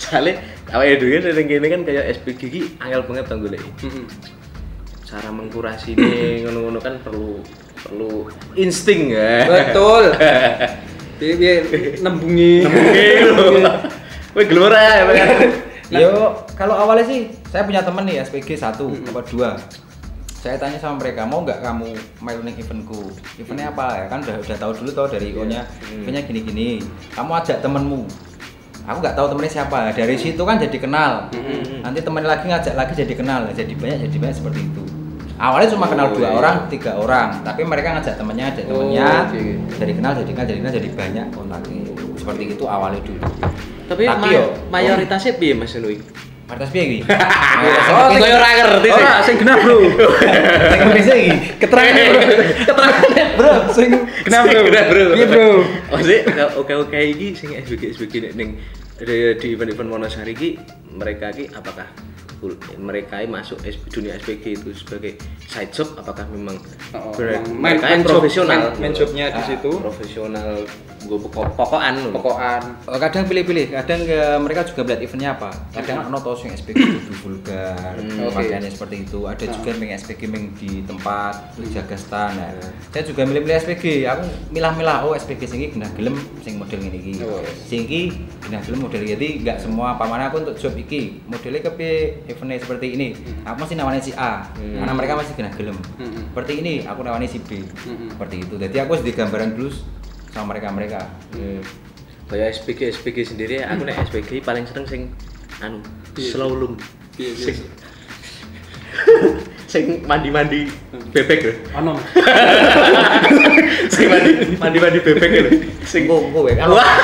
Soalnya awake dhewe ning kene kan kayak SPG iki angel banget to golek. Cara mengkurasi ini ngono-ngono kan perlu perlu insting ya. Betul. Piye piye nembungi. Wih gelora ya, yo kalau awalnya sih saya punya temen nih SPG satu apa dua saya tanya sama mereka mau nggak kamu main ning eventku? Eventnya apa? Ya kan udah udah tahu dulu tau dari ikonya. Hmm. eventnya gini gini kamu ajak temenmu. Aku nggak tahu temennya siapa. Dari situ kan jadi kenal. Hmm. nanti temen lagi ngajak lagi jadi kenal. Jadi banyak jadi banyak seperti itu. Awalnya cuma kenal Oh, dua iya. orang tiga orang. Tapi mereka ngajak temennya ada Oh, temennya. oke, oke. jadi kenal jadi kenal jadi kenal jadi banyak kontaknya. Seperti itu awalnya dulu. Tapi, Tapi may- yo, mayoritasnya piye Mas Nui? Mayoritas piye iki? Oh, Koyo ora ngerti sih. Ora, sing genah, Bro. Sing bisa iki. Keterangan, Bro. Keterangan, Bro. Sing genah, Bro. Kenapa, bro? Iya, Bro. Maksudnya oke oke iki sing SBG SBG ning- ning di event-event Wonosari iki mereka iki apakah mereka ini masuk dunia SPG itu sebagai side job apakah memang Oh, yang main- mereka main yang profesional main- main jobnya di Ah, situ. profesional gue pokok pokokan. Pokokan. Oh, kadang pilih-pilih, kadang eh, mereka juga melihat eventnya apa. Kadang ono to sing SPG kudu vulgar, Hmm, seperti itu. Ada Ah. juga yang SPG yang di tempat jaga stand. Nah, saya juga milih-milih SPG. Aku milah-milah oh SPG sing iki genah gelem sing model ngene iki. Oh. Sing iki genah gelem model iki. Jadi enggak semua pamannya aku untuk job iki. Modelnya kepiye eventnya seperti ini. Aku masih nawani si A, Hmm. karena mereka masih genah gelem. Hmm. Seperti ini aku nawani si B. Hmm. Seperti itu. Jadi aku harus digambaran dulu sama mereka-mereka. Hmm. Kayak SPG SPG sendiri aku nek SPG paling seneng sing anu Iya. slow loom. Iya, iya. Sing sing mandi-mandi bebek lho. Ono. Sing mandi mandi-mandi bebek lho. Sing. Wah.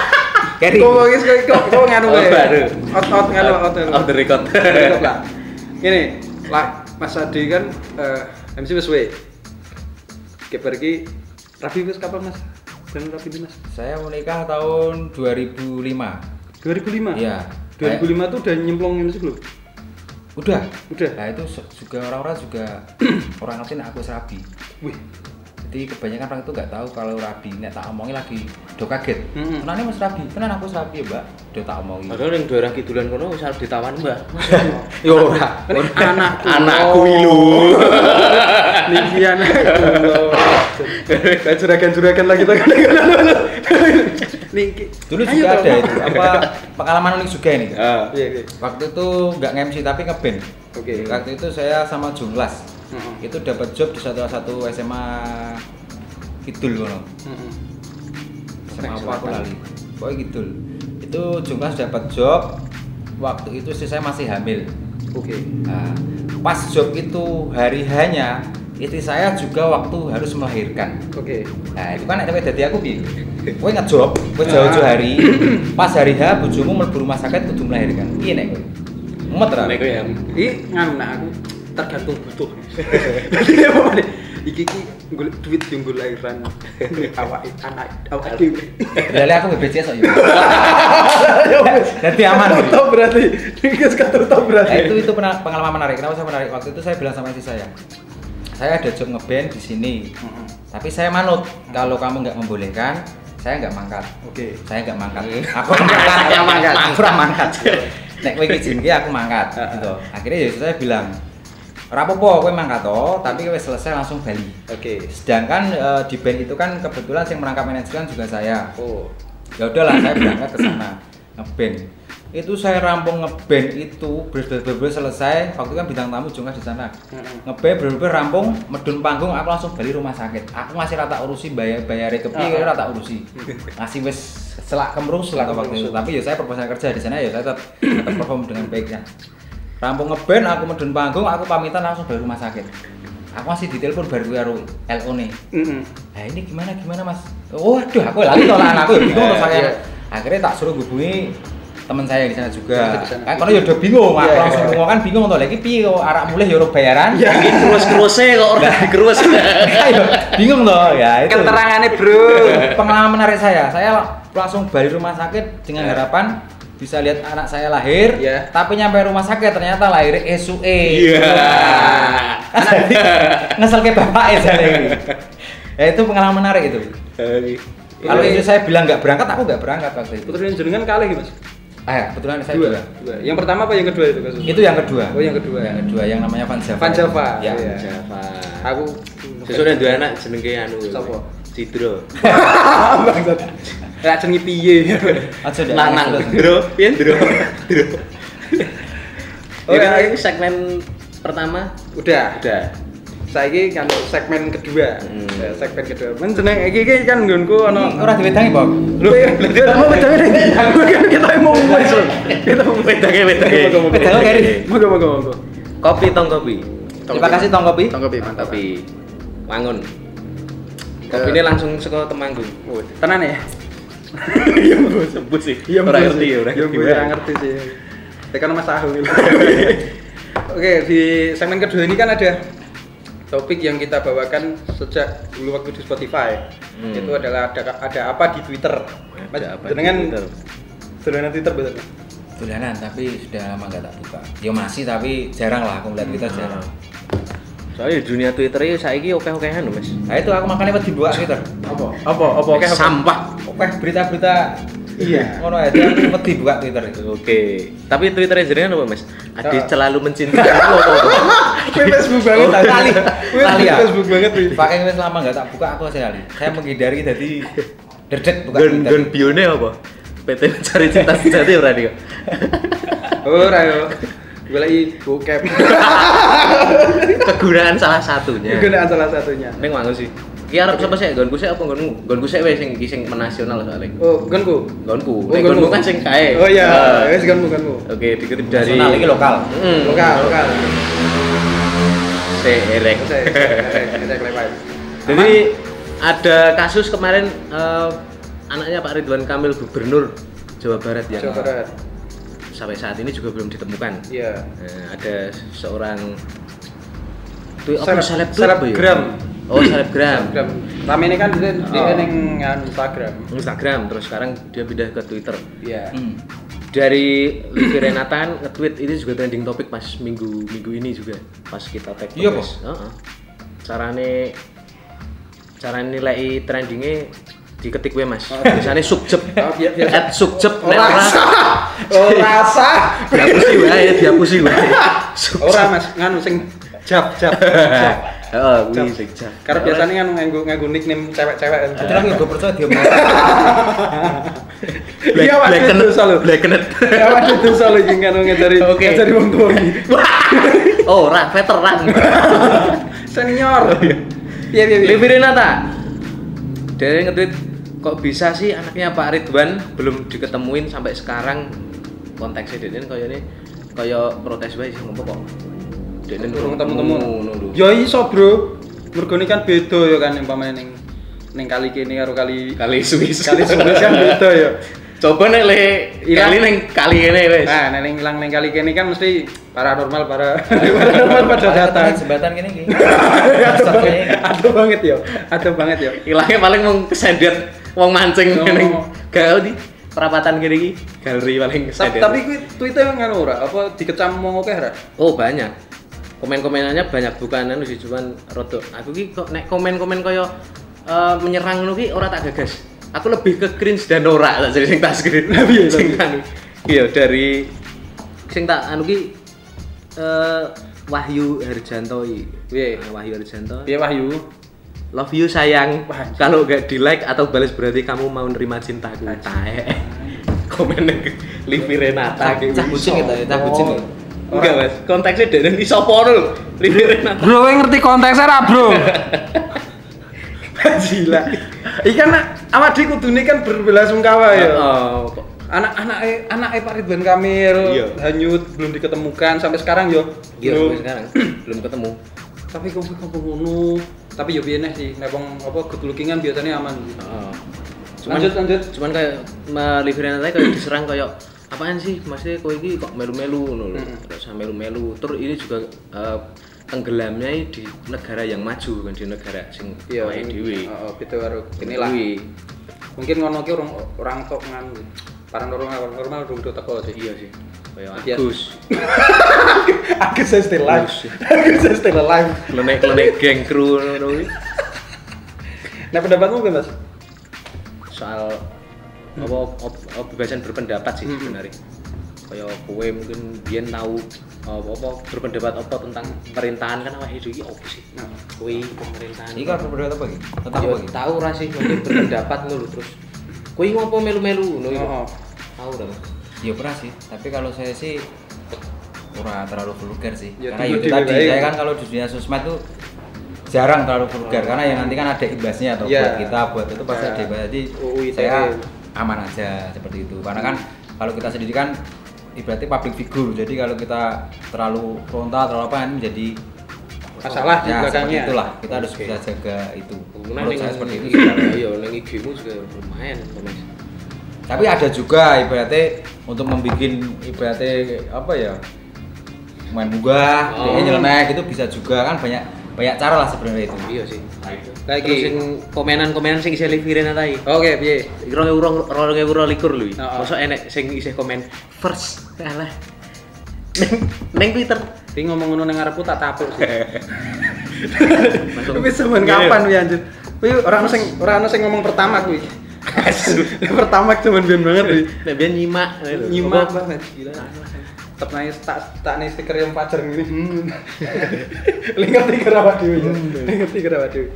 Carry. Kok wis kok kok nganu wae. baru. Out out nganu out. Off the record. Cukup lah. Gini, lah Mas Adi kan eh, MC wis we. Keper iki rapi wis kapan Mas? Rapi di Mas. Saya menikah tahun 2005. 2005. Iya. 2005 tuh udah nyemplung MC belum? Udah. Udah. Nah itu juga orang-orang juga orang nek aku serabi. Wih. Jadi kebanyakan orang itu nggak tahu kalau rabi. Nek tak omongin lagi do kaget. Mm-mm. Kenapa mas rabi? Kenapa aku serabi ya mbak? Do tak omongin. Padahal yang daerah kidulan kono wis arep ditawan, Mbak. Yo ora. Kan anakku. Anakku ilu. Niki anakku. Kayak juragan-juragan lagi kita kan. Niki. Dulu Ayo juga ada itu apa pengalaman unik juga ini. Ah. Iya, iya. Waktu itu nggak nge-MC tapi ngeband. Oke. Waktu itu saya sama Junglas. Heeh. Itu dapat job di satu satu SMA Kidul ngono. Heeh. SMA apa aku lali. Pokoknya gitu. Itu Junglas dapat job. Waktu itu istri saya masih hamil. Oke. Nah, pas job itu hari hanya istri saya juga waktu harus melahirkan. Oke. Nah, itu kan nek dadi aku piye? Kowe ngejob, kowe jauh-jauh hari, pas hari H bojomu mlebu rumah sakit kudu melahirkan. Piye nek kowe? Mumet ra? Nek kowe ya. Iki nganu nah aku tergantung butuh. Jadi apa nih? Iki iki golek duit yang gue lahiran awak anak awak dhewe. Lali aku BPJS kok ya. Jadi aman. Kamu tahu berarti. Sekarang tahu berarti. Nah, itu itu pengalaman menarik. Kenapa saya menarik? Waktu itu saya bilang sama istri saya, saya ada job ngeband di sini. Heeh. Tapi saya manut kalau kamu nggak membolehkan, saya nggak mangkat. Oke. Saya nggak mangkat. Aku mangkat, Yang mangkat. Aku mangkat. Nek kowe izin aku mangkat gitu. Akhirnya ya saya bilang, apa-apa kowe mangkat toh, tapi kowe selesai langsung bali. Oke. Sedangkan eh, di band itu kan kebetulan yang merangkap manajemen juga saya. Oh. Ya udahlah saya berangkat ke sana ngeband. Itu saya rampung ngeband itu bener-bener selesai. Waktu kan bintang tamu juga di sana. Ngeband bener-bener rampung, medun panggung aku langsung balik rumah sakit. Aku masih rata urusi bayar bayar ke piye Ah. rata urusi. Masih wes selak kemrung selak waktu itu. Tapi ya saya proposal kerja di sana ya saya tetap, tetap perform dengan baiknya. Rampung ngeband, aku medun panggung, aku pamitan langsung balik rumah sakit. Aku masih ditelepon baru karo LO nih. Heeh. Nah ini gimana gimana mas? Oh aduh aku lali tolak aku ya bingung Eh, terus saya. iya. Akhirnya tak suruh hubungi teman saya di sana juga. Kan karena ya udah bingung, aku Iya, langsung iya. bingung kan bingung tuh lagi piye kok arak mulai ya ora bayaran. Iya. Iki kerus-keruse kok ora dikerus. Ayo, bingung toh ya itu. Keterangannya, Bro. Pengalaman menarik saya, saya langsung balik rumah sakit dengan Ya. harapan bisa lihat anak saya lahir, Ya. tapi nyampe rumah sakit ternyata lahir SUE. Iya. Jadi ngesel ke bapak ya saya ini. Ya itu pengalaman menarik itu. Kalau itu saya bilang nggak berangkat, aku nggak berangkat waktu itu. Putra jenengan kalah Mas. Ah, ya, kebetulan saya Dua. juga. Dua. Yang pertama apa yang kedua itu kasus? Itu yang kedua. Oh, yang kedua. Yang kedua yang namanya Van Java. Van Java, Ya. iya. Java. Aku Sesuk nek duwe anak jenenge anu. Sapa? Cidro. bangsat. Ra jenenge piye? Aja deh. Lanang. terus. Dro, piye Dro? Dro. Oh, Oke, ya. ini segmen pertama Udah. udah. saiki kan segmen kedua. Hmm. Ya, segmen kedua. Men jeneng iki iki kan nggonku ono ora diwedangi, Bang. Lho, berarti mau beda beda. Kita mau wis. Kita mau moga, Wedake, moga. Gary. Moga moga moga. Kopi tong kopi. Terima kasih Tong Kopi. Tong kopi mantap. Kopi wangun. Kopi ini langsung saka Temanggung. Oh, tenan ya? Iya, sebut sih. Ora ngerti ya, ora Iya, ngerti. gue ora ngerti sih. Tekan Mas Ahul. Oke, di segmen kedua ini kan ada topik yang kita bawakan sejak dulu waktu di Spotify. Hmm. Itu adalah ada ada apa di Twitter. Ada apa di jenengan Twitter? Betul. Dolanan tapi sudah lama nggak tak buka. Ya masih tapi jarang lah aku melihat Twitter jarang. Soalnya di dunia Twitter ini saiki oke-okehan lho, Mas. Nah itu aku makannya wedi buka Twitter. Apa? Apa? Apa? Oke? Sampah. Oke berita-berita Iya. ngono aja aku wedi buka Twitter itu. Oke. Tapi Twitternya jenengan apa, Mas? Adi Ah. selalu mencintai aku apa? Facebook banget Oh, tadi. kali. Wih, Kali ya. Facebook banget. Pakai wis lama nggak tak buka aku sekali. Saya menghindari jadi derdek buka Twitter. gon bione apa? PT mencari cinta sejati ora nih kok. Ora yo. Gue lagi bokep. Kegunaan salah satunya. Kegunaan salah satunya. Ning mangu sih. Ki arep sapa sih? Gonku sik apa nggonmu? Gonku sik wis sing iki sing menasional soalnya. Oh, gonku. Gonku. Oh, Nek gonku. kan sing kae. Oh iya, Ah. wis gonku gonku. Oke, dikutip dari Nasional ini lokal. Hmm. Lokal, lokal. Serek. Saya kelewat. Jadi ada kasus kemarin eh, anaknya Pak Ridwan Kamil Gubernur Jawa Barat yang Jawa Barat. Sampai saat ini juga belum ditemukan. Iya. Nah, ada seorang tuh apa Seleb- ya? selebgram. Oh, selebgram. Instagram. Rame ini kan dia dia Oh. ning nganu Instagram. Instagram terus sekarang dia pindah ke Twitter. Iya. Hmm. Dari Livi Renata kan nge-tweet ini juga trending topik pas minggu minggu ini juga pas kita tag Iya, podcast. Heeh. Carane cara nilai trendingnya diketik gue mas. Biasanya subjep. Oh, biasa. At subjep. Oh, nek ora, rasa. Oh, rasa. Dihapusi wae, dihapusi wae. Ora Mas, nganu sing jab jab. jab. Heeh, kuwi sing jab. Karena biasanya kan nganggo nganggo nickname cewek-cewek. Jadi aku gue percaya dia mau. Iya, Mas, Black itu selalu. Black Ya waduh itu selalu iki nganu ngajari Oke. ngajari wong tuwa iki. Oh, ora veteran. Senior. Iya, iya, iya. Livi Renata. Dari nge-tweet kok bisa sih anaknya Pak Ridwan belum diketemuin sampai sekarang konteksnya dia kayak ini kayak protes wae sih ngopo kok. Durung ketemu-temu. ngono lho. Ya iso, Bro. Mergo ini kan beda ya kan umpamane ning ning kali kene karo kali Kali Swiss. kali Swiss kan beda ya. Coba nek le kali ning kali ini wes. Nah, nek ning ilang ning kali kene kan mesti paranormal para paranormal pada datang. Jembatan gini gini. Aduh banget ya. Aduh banget ya. Ilangnya paling mau kesendet wong mancing Oh. ning gaul di perapatan kiri iki. Galeri paling Tapi, kesendet. tapi kuwi Twitter ngono ora? Apa dikecam wong akeh ora? Oh banyak. Komen-komenannya banyak bukan anu sih cuman rodok. Aku ki kok nek komen-komen kaya eh, menyerang ngono ki ora tak gagas. Aku lebih ke cringe dan ora lah jadi sing tak screen. Iya, sing tapi- anu. Iya dari sing tak anu ki eh Wahyu Herjanto iki. Wahyu Herjanto. Piye Wahyu? Love you sayang. Kalau gak di like atau balas berarti kamu mau nerima cintaku. Tae. Komen Livi Renata kayak Cah gitu. kucing itu, cah kucing. itu. Enggak mas, konteksnya dari ini sopo lho Livi Renata Bro, ngerti konteksnya ra, Bro? Gila. Iki kan awak dhewe kudune kan berbelasungkawa ya. Oh, Anak-anak anak Pak Ridwan Kamil Iya. hanyut belum diketemukan sampai sekarang yo. Iya, Belum. sampai sekarang belum ketemu Tapi kok kok ngono. Tapi yo piye nih sih, nek wong apa good lookingan biasanya aman. Oh. Cuman, Lanjut, lanjut. Cuman kayak Livi Renata kayak diserang kayak apaan sih maksudnya kowe iki kok melu-melu ngono lho. Terus melu-melu. Terus ini juga eh, tenggelamnya di negara yang maju bukan di negara sing Iya, dhewe. Heeh, beda karo inilah. Mungkin ngono ki orang orang tok ngan paranormal normal do teko sih. Iya sih. Biasa. Agus. Agus saya still alive. Agus saya still alive. Klenek-klenek geng kru ngono kuwi. Nah pendapatmu apa mas? soal apa kebebasan berpendapat sih Hmm. sebenarnya kayak kowe mungkin biyen tahu apa, apa berpendapat apa tentang pemerintahan kan awake dhewe iki opo sih Nah, kowe pemerintahan Ini kan berbeda apa? Tentang Ya, apa lagi? tahu ra sih berpendapat ngono terus kowe ngopo melu-melu ngono iku Oh, oh. tahu ra Mas? Ya pernah sih, tapi kalau saya sih kurang terlalu vulgar sih. Ya, Karena dulu itu di tadi saya kan kalau di dunia sosmed tuh jarang terlalu vulgar karena yang nanti kan ada imbasnya atau Iya. buat kita buat itu pasti Ya. ada imbasnya. jadi ITE. saya aman aja seperti itu karena kan kalau kita sendiri kan ibaratnya public figure jadi kalau kita terlalu frontal terlalu apa kan menjadi Masalah di ya, belakangnya. itulah kita harus bisa jaga itu menurut saya seperti itu Iya, IG-mu juga lumayan. Tapi ada juga ibaratnya untuk membuat ibaratnya apa ya main bunga, Oh. dia nyeleneh itu bisa juga kan banyak banyak cara lah sebenarnya itu. Iya sih. Lagi. Terus sing komenan-komenan sing isih liviren atai. Oke, piye? Ewu rong rong ewu rolikur lho. Heeh. Mosok enek sing isih komen first kalah. Neng neng Twitter. Ki ngomong ngono ning ngarepku tak tapuk sih. Wis sampean Iya. kapan wi anjir? Kuwi ora ono sing ora ono sing ngomong pertama kuwi. Pertama cuman biyen banget kuwi. Nek biyen nyimak. Nyimak banget gila. Tetep nangis tak tak nih stiker yang pacar gini. Hmm. Lingkar stiker apa dhewe ya? Lingkar stiker apa dhewe?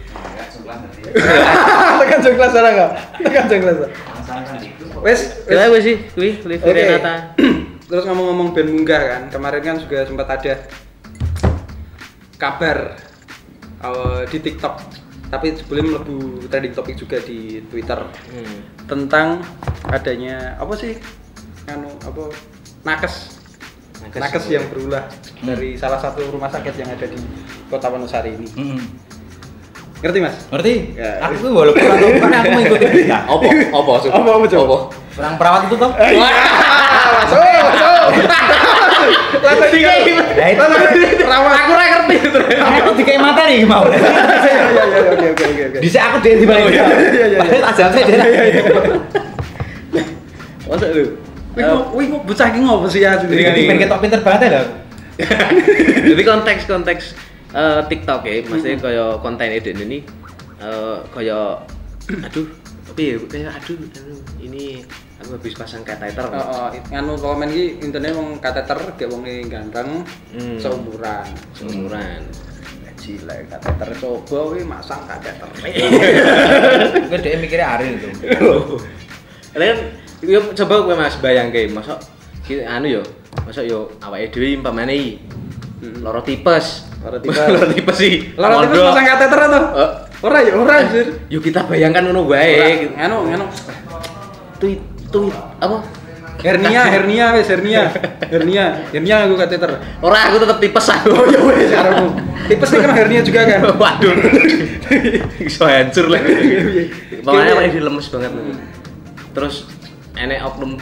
Tekan jeng kelas ora enggak? Tekan jeng kelas. Wes, Kira gue sih, kuwi liviren ata. Terus ngomong-ngomong band munggah kan, kemarin kan juga sempat ada kabar uh, di TikTok, tapi sebelum lebih trending topik juga di Twitter Hmm. tentang adanya apa sih? Anu apa? Nakes. Nakes. Nakes, yang berulah dari salah satu rumah sakit yang ada di Kota Wonosari ini. Mm. Ngerti Mas? Ngerti? Ya. Aku tuh walaupun bukan aku mengikuti berita. Apa? Apa? Su? Apa, apa, coba? Perang perawat itu toh? Masuk, masuk. Langsung di Ya, itu. Rawat. Aku ngerti itu. Aku dikai mata nih mau. Iya, iya, iya, oke, oke, oke, oke. Bisa aku dia di balik. iya, iya, iya. Padahal tak jawab saya dia. Masa lu? Wih, kok, wih, kok bocah iki ngopo sih ya? Jadi kan pengen ketok pinter banget ya. Jadi konteks-konteks eh, TikTok ya, maksudnya kaya konten edit ini eh, kaya aduh tapi ya kayak aduh, aduh ini aku habis pasang catheter. Oh, oh, nganu komen iki intine wong kateter gek wong ganteng Hmm. seumuran. Seumuran. Gila, kateter coba kuwi masang kateter. Gue dia mikirnya Ariel tuh. Kalian yo coba gue Mas bayangke, masuk anu yo, masuk yo awake dhewe umpamane iki loro tipes. Loro tipes. loro tipes sih. Tapi Mondok. masang kateter to? Eh, Ora ya, ora anjir. Yuk kita bayangkan ngono wae. gitu. Nganu, nganu. Tweet tweet apa? Hernia, hernia wis hernia. Hernia, hernia aku kateter. Ora aku tetep tipes aku. Oh ya wis karo. Tipes kan hernia juga kan. Waduh. Iso hancur lah. Pokoknya paling lemes banget. Terus enek oknum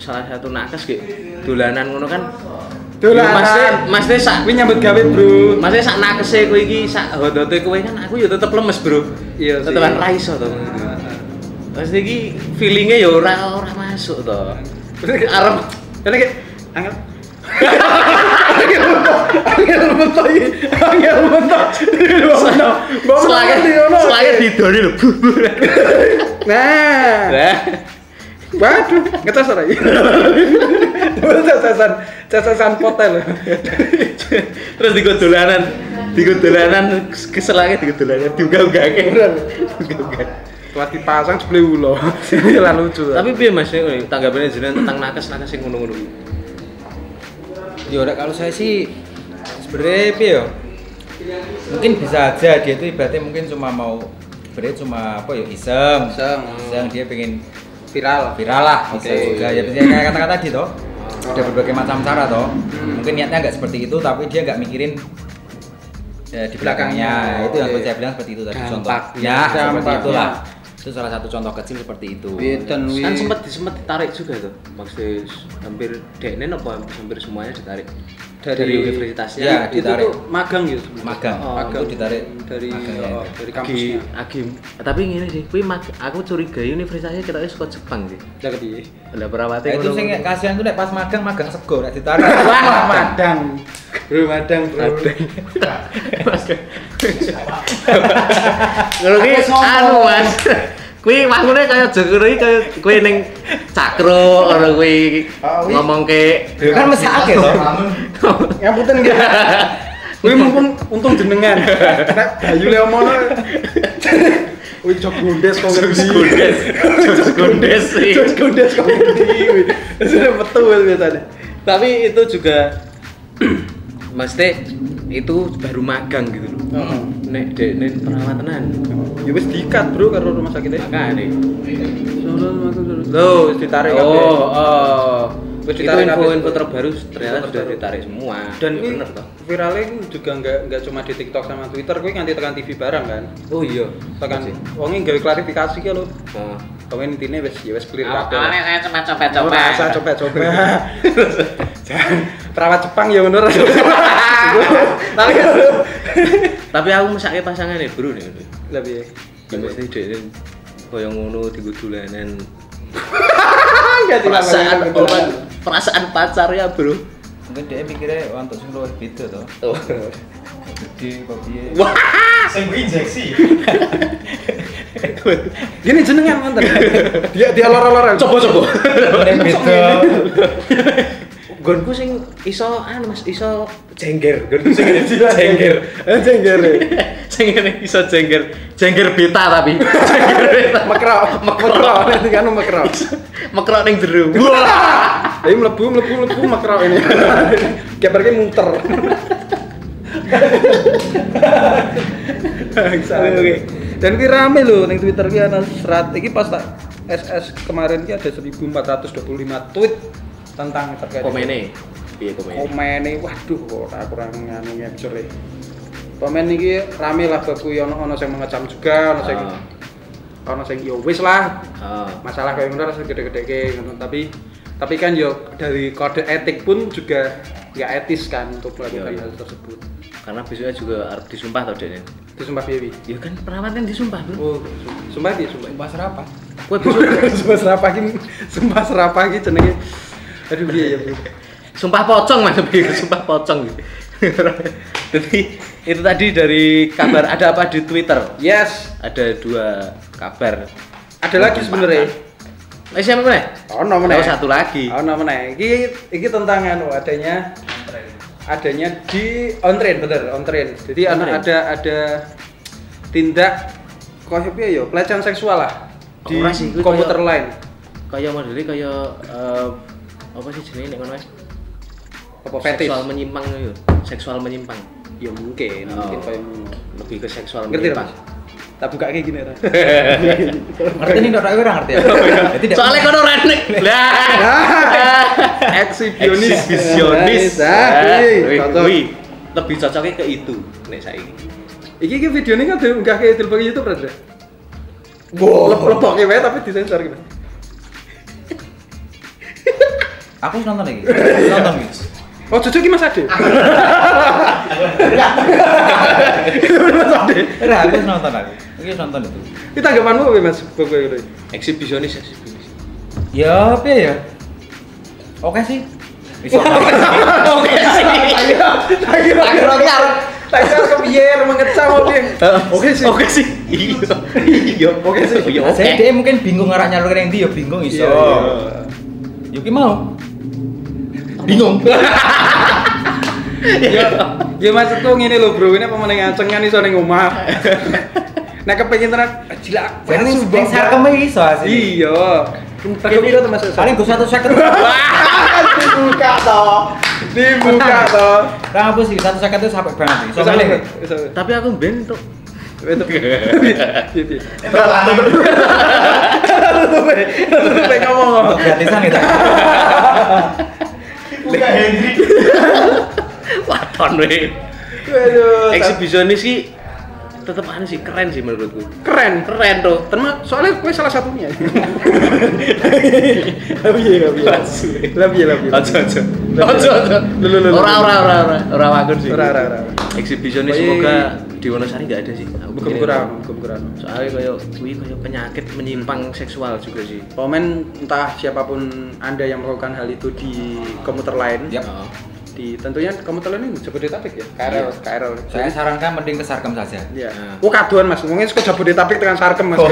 salah satu nakes kayak dolanan ngono kan. Dolanan. Mas Mas sak Kuwi nyambut gawe, Bro. Mas sak nakese kowe iki sak hodote kowe kan aku ya tetep lemes, Bro. Iya. Tetepan ra iso to. Mas iki feelingnya ya ora ora masuk to. Arep Kene ki angel. Angel mentok. Angel mentok. Angel mentok. Mbok selagi selagi didoni lho. Nah. Lah, Waduh, ngetes ora iki? Cacasan, cacasan potel. terus di dolanan, di dolanan keselake di dolanan diunggah-unggahke. Setelah dipasang sebelah ulo. Lah lucu. Tapi piye Mas ini tanggapannya jenengan tentang nakes-nakes sing ngono-ngono? Ya udah kalau saya sih sebenarnya ya? Mungkin bisa aja dia itu ibaratnya mungkin cuma mau sebenarnya cuma apa ya iseng. Iseng. Iseng dia pengen viral. viral lah Oke. juga ya bisa kayak kata-kata tadi toh. Ada berbagai macam cara toh. Mungkin niatnya nggak seperti itu tapi dia nggak mikirin ya, di belakangnya. Belakangnya, itu yang oke. saya bilang seperti itu tadi contoh. Ya, seperti itulah. Itu salah satu contoh kecil seperti itu. Kan sempat sempat ditarik juga tuh. Maksudnya hampir dekne apa hampir semuanya ditarik dari, universitasnya. Ya, itu ditarik. tuh magang gitu. Magang. Oh, Itu ditarik dari magangnya. oh, dari kampusnya. Agi, tapi ngene sih, kuwi mag, aku curiga universitasnya kita suka Jepang sih. Lah kepiye? Lah perawatnya Nah, itu sing kasihan tuh nek pas magang magang sego nek ditarik. Wah, madang. Bro, madang, bro. Ngono ki anu Mas. Kuwi makune kaya jengker iki kaya kuwi ning cakro ora kuwi Ah, kuwi- ngomongke Ya kan mesake toh. Ngapunten nggih. Kuwi mumpung untung jenengan. Nek Bayu le omono. Wih, jok gondes kok ngerti. Gondes. Jos gondes sih. Jok gondes kok ngerti. Sudah betul biasanya. Tapi itu juga Teh itu baru magang gitu loh. Heeh. Nek dek nek perawatenan. Ya wis dikat, Bro, karo rumah sakitnya. Makane. Loh, wis ditarik kabeh. Oh, oh. Wis Itu ditarik info-info terbaru ternyata Info sudah ditarik semua. Dan Ya ini bener toh. viralnya juga nggak nggak cuma di TikTok sama Twitter, gue nganti tekan TV barang kan. Oh iya. Tekan wongnya gawe klarifikasi ki lho. Oh. Pokoknya intinya wis ya wis clear Awalnya kabeh. saya cuma coba-coba. Ora usah coba-coba. Perawat Jepang ya bener. Tapi Tapi aku mesake pasangan ya, Bro nih. lebih Ya mesti dek koyo ngono digo dolanan. Perasaan orang perasaan pacarnya, Bro. Mungkin dia mikirnya untuk sing luwih beda to. Gede piye. Wah, Sing kuwi injeksi. Gini jenengan mantan. Dia dia lor-loran. coba coba. Beda. Gonku sing iso anu Mas, iso jengger. Gonku sing jengger. Eh jengger. Sing ngene iso jengger. Jengger beta tapi. Jengger beta. Mekro, mekro, nanti kan mekro. Mekrok ning jero. Tapi mlebu mlebu mlebu mekro ini. Keperke muter. Oke. Dan ki rame lho ning Twitter ki ana serat iki pas tak SS kemarin ki ada 1425 tweet tentang terkait Komene. Piye komene? komene waduh ora kurang nganu ngepcer e. Komen iki rame lah bab kuwi ono ono sing mengecam juga, ono sing Ah. ono sing yo wis lah Ah. masalah kayak ngono harus gede-gede ngono tapi tapi kan yo dari kode etik pun juga nggak etis kan untuk melakukan Iya, iya. hal tersebut Karena besoknya juga harus disumpah tau Dek. disumpah piye Wi? Ya kan perawat kan disumpah, Bro. oh sumpah piye sumpah Pas apa? Kowe besok sumpah serapah ki sumpah serapah ki jenenge aduh piye ya bro sumpah pocong Mas, piye sumpah pocong gitu. Jadi itu tadi dari kabar ada apa di Twitter? yes Ada dua kabar. ada lagi sebenarnya Eh siapa mana? ono meneh Oh, satu lagi. ono meneh iki iki tentang anu adanya adanya di on train bener on train jadi On ada ada tindak piye yo pelecehan seksual lah di sih, kuwi komuter kaya- lain Kayak modelnya kayak eh, apa sih jenis Mas? apa fetish Seksual menyimpang itu. Seksual menyimpang. ya mungkin Oh. mungkin kayak. Lebih ke seksual ngerti menyimpang. Mas? Tak buka kayak gini Ra. Ngerti nih dok, ora ngerti ya. Jadi tidak- Soalnya kono redneck. Lah. eksibisionis Eksibisionis. Nah, Ah, wih. Lebih cocoknya ke itu nek saiki. iki iki video ini kan diunggah ke di YouTube Ra Wow, lebok wae tapi disensor gitu. Aku wis nonton iki. Nonton iki. Oh, cucu ki Mas Ade. Mas Ade. Ora, aku nonton aku. Wis nonton itu. Ini tanggapanmu apa Mas? Gitu. Eksibisionis, eksibisionis. Ya, piye ya? Oke sih. Oke sih. Akhirnya akhirnya tak kira kepiye mengecam oke. Oke sih. Oke sih. Iya. Iya, oke sih. Iya, oke. Dia mungkin bingung ngarah nyalur yang dia bingung iso. Iya, iya. Yuki mau. Bingung. Ya, ya maksudku ngene lho bro, ini pemain ngancengan iso ning omah. Nek kepengin tenan jilak. Sing Bang. sarkeme iso asli. Iya. Rego piro tuh Mas? Paling gue satu second. dibuka toh. Dibuka toh. Nah, apa sih satu second itu sampai banget. Iso milih. Bisa. Tapi aku ben tuh. Gitu. Gratisan gitu. Buka Henry. waton we. Aduh. Eksibisionis sih tetep aneh sih keren sih menurutku. keren. Keren tuh. Terma soalnya gue salah satunya. Lebih ya, lebih. Lebih lebih. Ojo ojo. Lu, lu, lu. Ora ora ora ora ora wagun sih. Ora ora ora. Eksibisionis Woi. semoga di Wonosari nggak ada sih. Aku kurang, kurang. Soalnya kayak kuwi kayak penyakit menyimpang seksual juga sih. Komen entah siapa pun anda yang melakukan hal itu di komuter lain, Yap. Di tentunya lain ini Jabodetabek ya, KRL, Iya. KRL. Saya sarankan mending ke Sarkem saja. Ya. Nah. Oh kaduan mas, ngomongin suka Jabodetabek dengan Sarkem mas. Oh.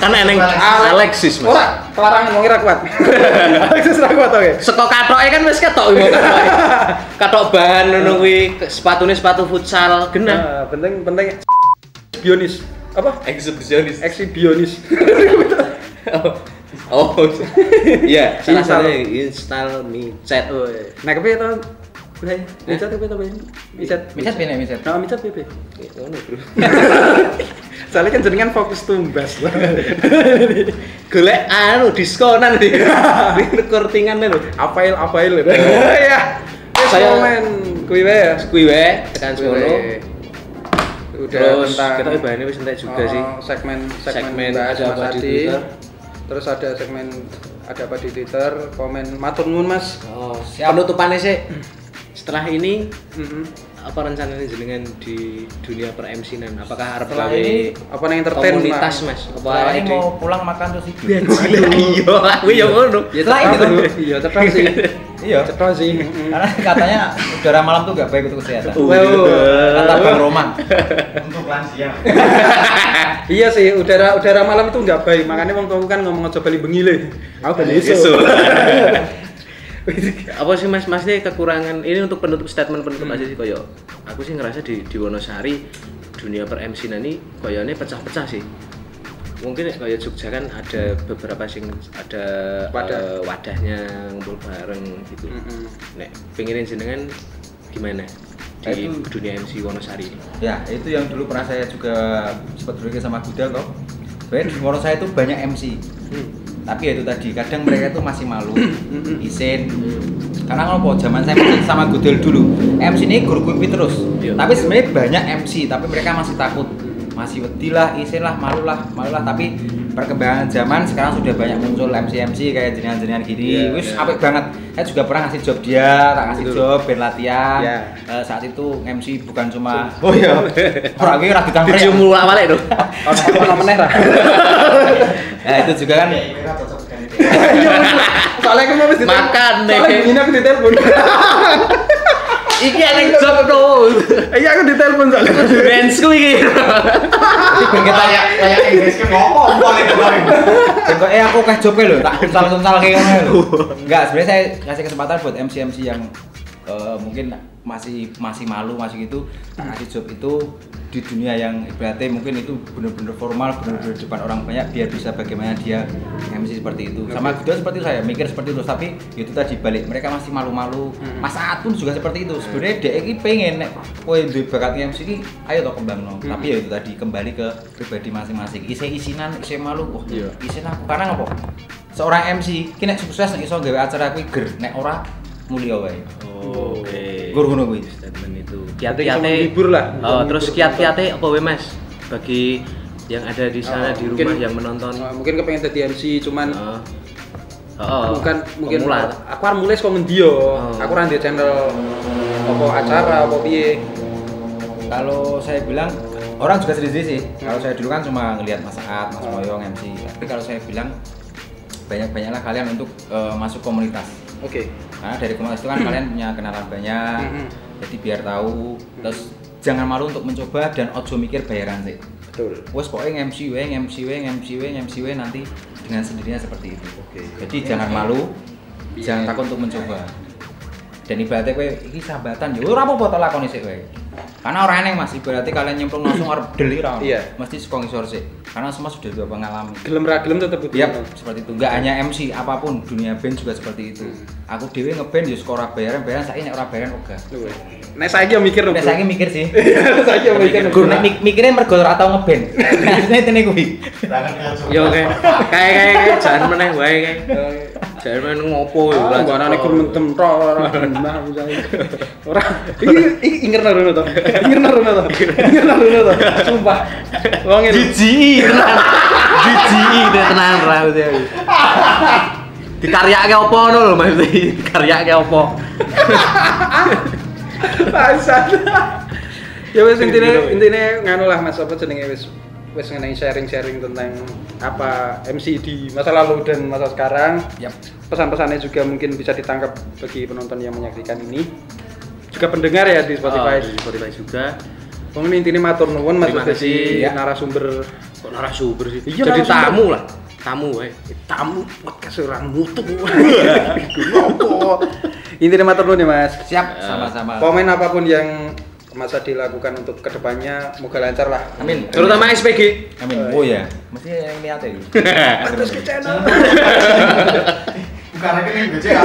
Kan eneng Alexis Mas. Ora, kelarangan ngomongin ra kuat. Alexis ra kuat oke. Seko katoke kan wis ketok. Katok bahan ngono kuwi sepatune sepatu futsal genah. Nah, penting penting bionis apa? Eksibisionis. Eksibionis. Oh. Oh. Iya, salah Install. satunya install me chat. Oh, iya. Nah, kepiye to? Lah, micat apa tapi? Micat. Micat piye nek micat? Nah, micat piye? Ya, ngono, Bro. Soalnya kan jenengan fokus tumbas. Golek anu diskonan di recordingan lho. Apail apail. Ya. Wis Saya- komen kuwi wae ya. Kuwi wae tekan wae. Udah Terus tentang kita bahannya wis entek juga Oh, sih. segmen segmen, Segmen ada apa di. Twitter. Terus ada segmen ada apa di Twitter, komen matur nuwun Mas. Oh, Siap. penutupannya sih setelah ini Heeh. apa rencananya jenengan di dunia per MC nan? Apakah arep Setelah gawe ini, Apa yang entertain komunitas Mas? Apa Setelah ini mau pulang makan terus tidur. Iya, aku ya ngono. Ya Setelah cetok, ini tuh. Iya, cetok sih. Iya. Cetok sih. Karena katanya udara malam tuh gak baik untuk kesehatan. Oh, Wow. Kata Bang Roman. Untuk lansia. Iya sih, udara udara malam itu nggak baik. Makanya wong tuaku kan ngomong aja bali bengi le. Aku bali Isu. apa sih mas mas ini kekurangan ini untuk penutup statement penutup aja sih koyo aku sih ngerasa di di Wonosari dunia per MC ini koyonya pecah-pecah sih mungkin kayak Jogja kan ada beberapa sing ada Wadah. eh, wadahnya ngumpul bareng gitu Mm-mm. nek pengenin jenengan gimana di itu- dunia MC Wonosari ini Ya, itu yang dulu pernah saya juga sempat berpikir sama Gudel toh. Sebenarnya di Moro saya itu banyak MC. Tapi ya itu tadi, kadang mereka itu masih malu, isin. Karena ngopo zaman saya masih sama Gudel dulu, MC ini guru kumpi terus. Iya. Tapi sebenarnya banyak MC, tapi mereka masih takut. Masih wedi lah, isin lah, malu lah, malu lah. Tapi perkembangan zaman sekarang sudah banyak muncul MC-MC kayak jenengan-jenengan gini. Iya, Wis iya. apik banget. Saya juga pernah ngasih job dia, tak kasih Betul. job, ben latihan. Iya. Eh, saat itu MC bukan cuma oh iya orang ini rakyat ditangkap Tujuh mulu awalnya Ono ono meneh ra. nah itu juga kan dengan itu. Soalnya aku mau mesti Makan, Soalnya Nek. ini aku ditelepon. iki ada job tuh Iya aku ditelepon soalnya. ku iki kita Layak layak Inggris ke ngomong boleh kemarin. kok eh aku kasih jobnya loh tak uncal kayak ngono lho enggak sebenarnya saya kasih kesempatan buat MC MC yang eh, mungkin masih masih malu masih gitu. Tak kasih job itu di dunia yang ibaratnya mungkin itu benar-benar formal benar-benar depan orang banyak biar bisa bagaimana dia MC seperti itu. Sama juga seperti saya mikir seperti itu tapi itu tadi balik mereka masih malu-malu. Mas Aat pun juga seperti itu. Sebenarnya dia ini pengen nek kowe duwe bakat MC ini ayo toh kembang no tapi ya itu tadi kembali ke pribadi masing-masing. Isi isinan isi malu wah Iya. isin aku karena apa? Seorang MC ki nek sukses nek iso gawe acara kuwi ger. Nek ora mulia wae oke gur ngono kuwi statement itu kiat-kiate menghibur lah. oh, terus kiat-kiate apa we mas bagi yang ada di sana Oh, di mungkin- rumah yang menonton Oh, mungkin kepengen jadi MC cuman oh. Oh, bukan mungkin pemula. aku harus mulai kok ngendi yo. Oh. Aku ora ndek channel apa acara apa piye. kalau saya bilang orang juga sedih sih kalau saya dulu kan cuma ngelihat Mas Aat, Mas Moyong MC tapi kalau saya bilang banyak-banyaklah kalian untuk eh, masuk komunitas Oke. karena dari komunitas itu kan kalian punya kenalan banyak jadi biar tahu terus jangan malu untuk mencoba dan ojo mikir bayaran sih Betul. wes pokoknya MC we, MC we, MC we, MC we nanti dengan sendirinya seperti itu. Oke. Jadi jangan malu, Iya. jangan takut untuk mencoba. Dan ibaratnya kowe iki sahabatan ya ora apa-apa tak lakoni sik kowe. Karena orang aneh Mas, ibaratnya kalian nyemplung langsung arep deli ra. Iya. Mesti saka ngisor sik. Karena semua sudah dua pengalaman. Gelem ra gelem tetep butuh. Yap, seperti itu. Enggak hanya MC, apa pun dunia band juga seperti itu. Aku dewe ngeband ya suka ora bayaran, bayaran saiki nek ora bayaran ogah. Luwe. Nek saiki yo mikir lho. Nek saiki mikir sih. saiki yo mikir. Gur nek mik- mikirnya mergo ora tau ngeband. Maksudnya tene kuwi. Yo oke. Kayak kayak kayak jangan meneh wae kayak. Jangan meneh ngopo yo. Oh, mbak anane kur mentem tok ora aku saiki. Ora iki iki inger narono to. Inger narono to. Inger narono to. Sumpah. Wong ini Jiji tenan. Jiji tenan ra. Dikaryake apa ngono lho maksudnya dikaryake apa? Bangsat. Ya wis intine intine nganu lah Mas apa jenenge wis wis ngenai sharing-sharing tentang apa MC di masa lalu dan masa sekarang. Yap. Pesan-pesannya juga mungkin bisa ditangkap bagi penonton yang menyaksikan ini. Juga pendengar ya di Spotify. Oh, di Spotify juga. Pokoknya intinya matur nuwun Mas kasih. kasih narasumber Kok narasumber sih? Iya, Jadi narasumber. tamu lah. Tamu wae. tamu podcast orang mutu. Ngopo. Intinya matur nuwun ya Mas. Siap, sama-sama. Komen apa pun yang Mas Adi lakukan untuk ke depannya, moga lancar lah. Amin. Terutama SPG. Amin. Oh ya, mesti yang lihat ya. Terus ke channel. Bukan rekening BCA.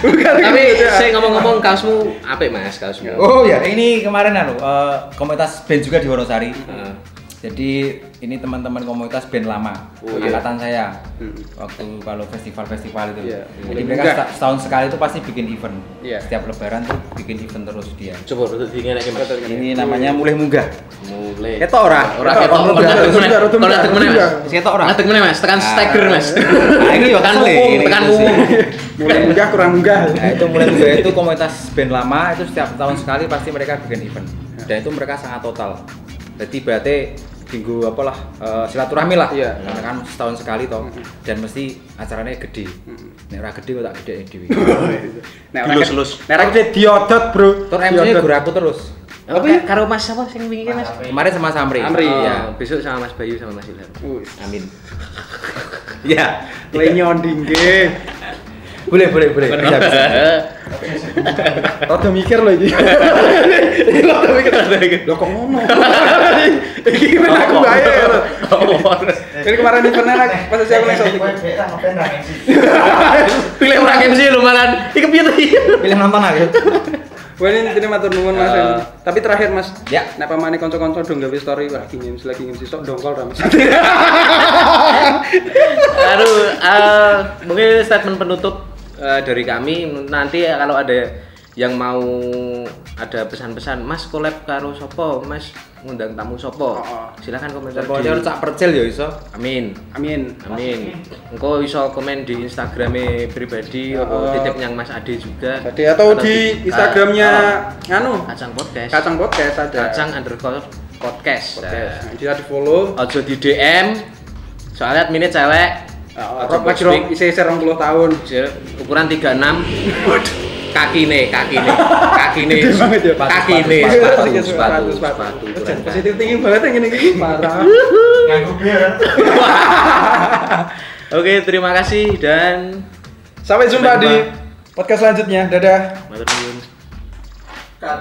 Bukan Tapi saya ngomong-ngomong kaosmu apik Mas kaosmu. Oh ya, ini kemarin anu eh, komunitas band juga di Wonosari. Jadi ini teman-teman komunitas band lama, Oh, iya. angkatan saya. Hmm. Waktu kalau festival-festival itu. Iya, Jadi mereka munggah. seta- setahun sekali itu pasti bikin event. Iya. Setiap lebaran tuh bikin event terus dia. Coba untuk dingenek Mas. Ini namanya mulai munggah. Mulai. Ketok ora? Ora Ketok, ketok. ora, Kalau ora, ngadeg meneh. Mas. ora. Ketok ora? Ngadeg meneh Mas, tekan Ah. stagger Mas. Nah, ini yo ini tekan mulai munggah kurang munggah. Nah itu mulai munggah itu komunitas band lama itu setiap tahun sekali pasti mereka bikin event. Dan itu mereka sangat total. Jadi berarti minggu apalah eh, silaturahmi lah. Iya. Karena kan setahun sekali toh. Dan mesti acaranya gede. Nek ora gede kok tak gede dewi. Nek ora Dilus-lus. Nek ora gede diodot, Bro. Tur MC-nya guru aku terus. Apa ya? Karo Mas apa sing wingi Mas? Kemarin sama Samri. Samri, Oh, ya. besok sama Mas Bayu sama Mas Ilham. Amin. ya. Le nyonding nggih. Boleh, boleh, boleh. Bisa, bisa. Rada mikir lho iki. Iki rada mikir. Lho kok ngono? Iki men aku lho. Jadi kemarin eventnya nak pas saya mulai soal. Pilih orang MC lu malan. Iki piye tuh? Pilih nonton aku. Wah ini ini matur nuwun Mas. Eh. Tapi terakhir Mas, Ya. nek pamane kanca-kanca dong gawe story lagi ngims lagi ngims sok dongkol ra Mas. Aduh, eh, mungkin statement penutup eh, dari kami nanti kalau ada yang mau ada pesan-pesan Mas collab karo sopo Mas ngundang tamu sopo Oh. silakan komentar Pokoknya harus di tak percil ya iso. amin Amin. amin engkau iso komen di instagramnya pribadi apa Oh. titip yang Mas Ade juga Tadi atau di Instagramnya oh, anu kacang podcast Kacang Podcast ada. kacang underscore podcast, Podcast. Nah, bisa di follow. ojo di DM soalnya adminnya cewek Uh, Ojo lagi posting. rong isi 20 tahun. Ukuran 36 kaki nih kaki nih kaki nih Gede banget ya. kaki nih Sepatu, sepatu sepatu. Positif tinggi banget yang ini parah. Oke terima kasih dan Sampai jumpa Sampai di podcast selanjutnya. Dadah. matur nuwun Cut.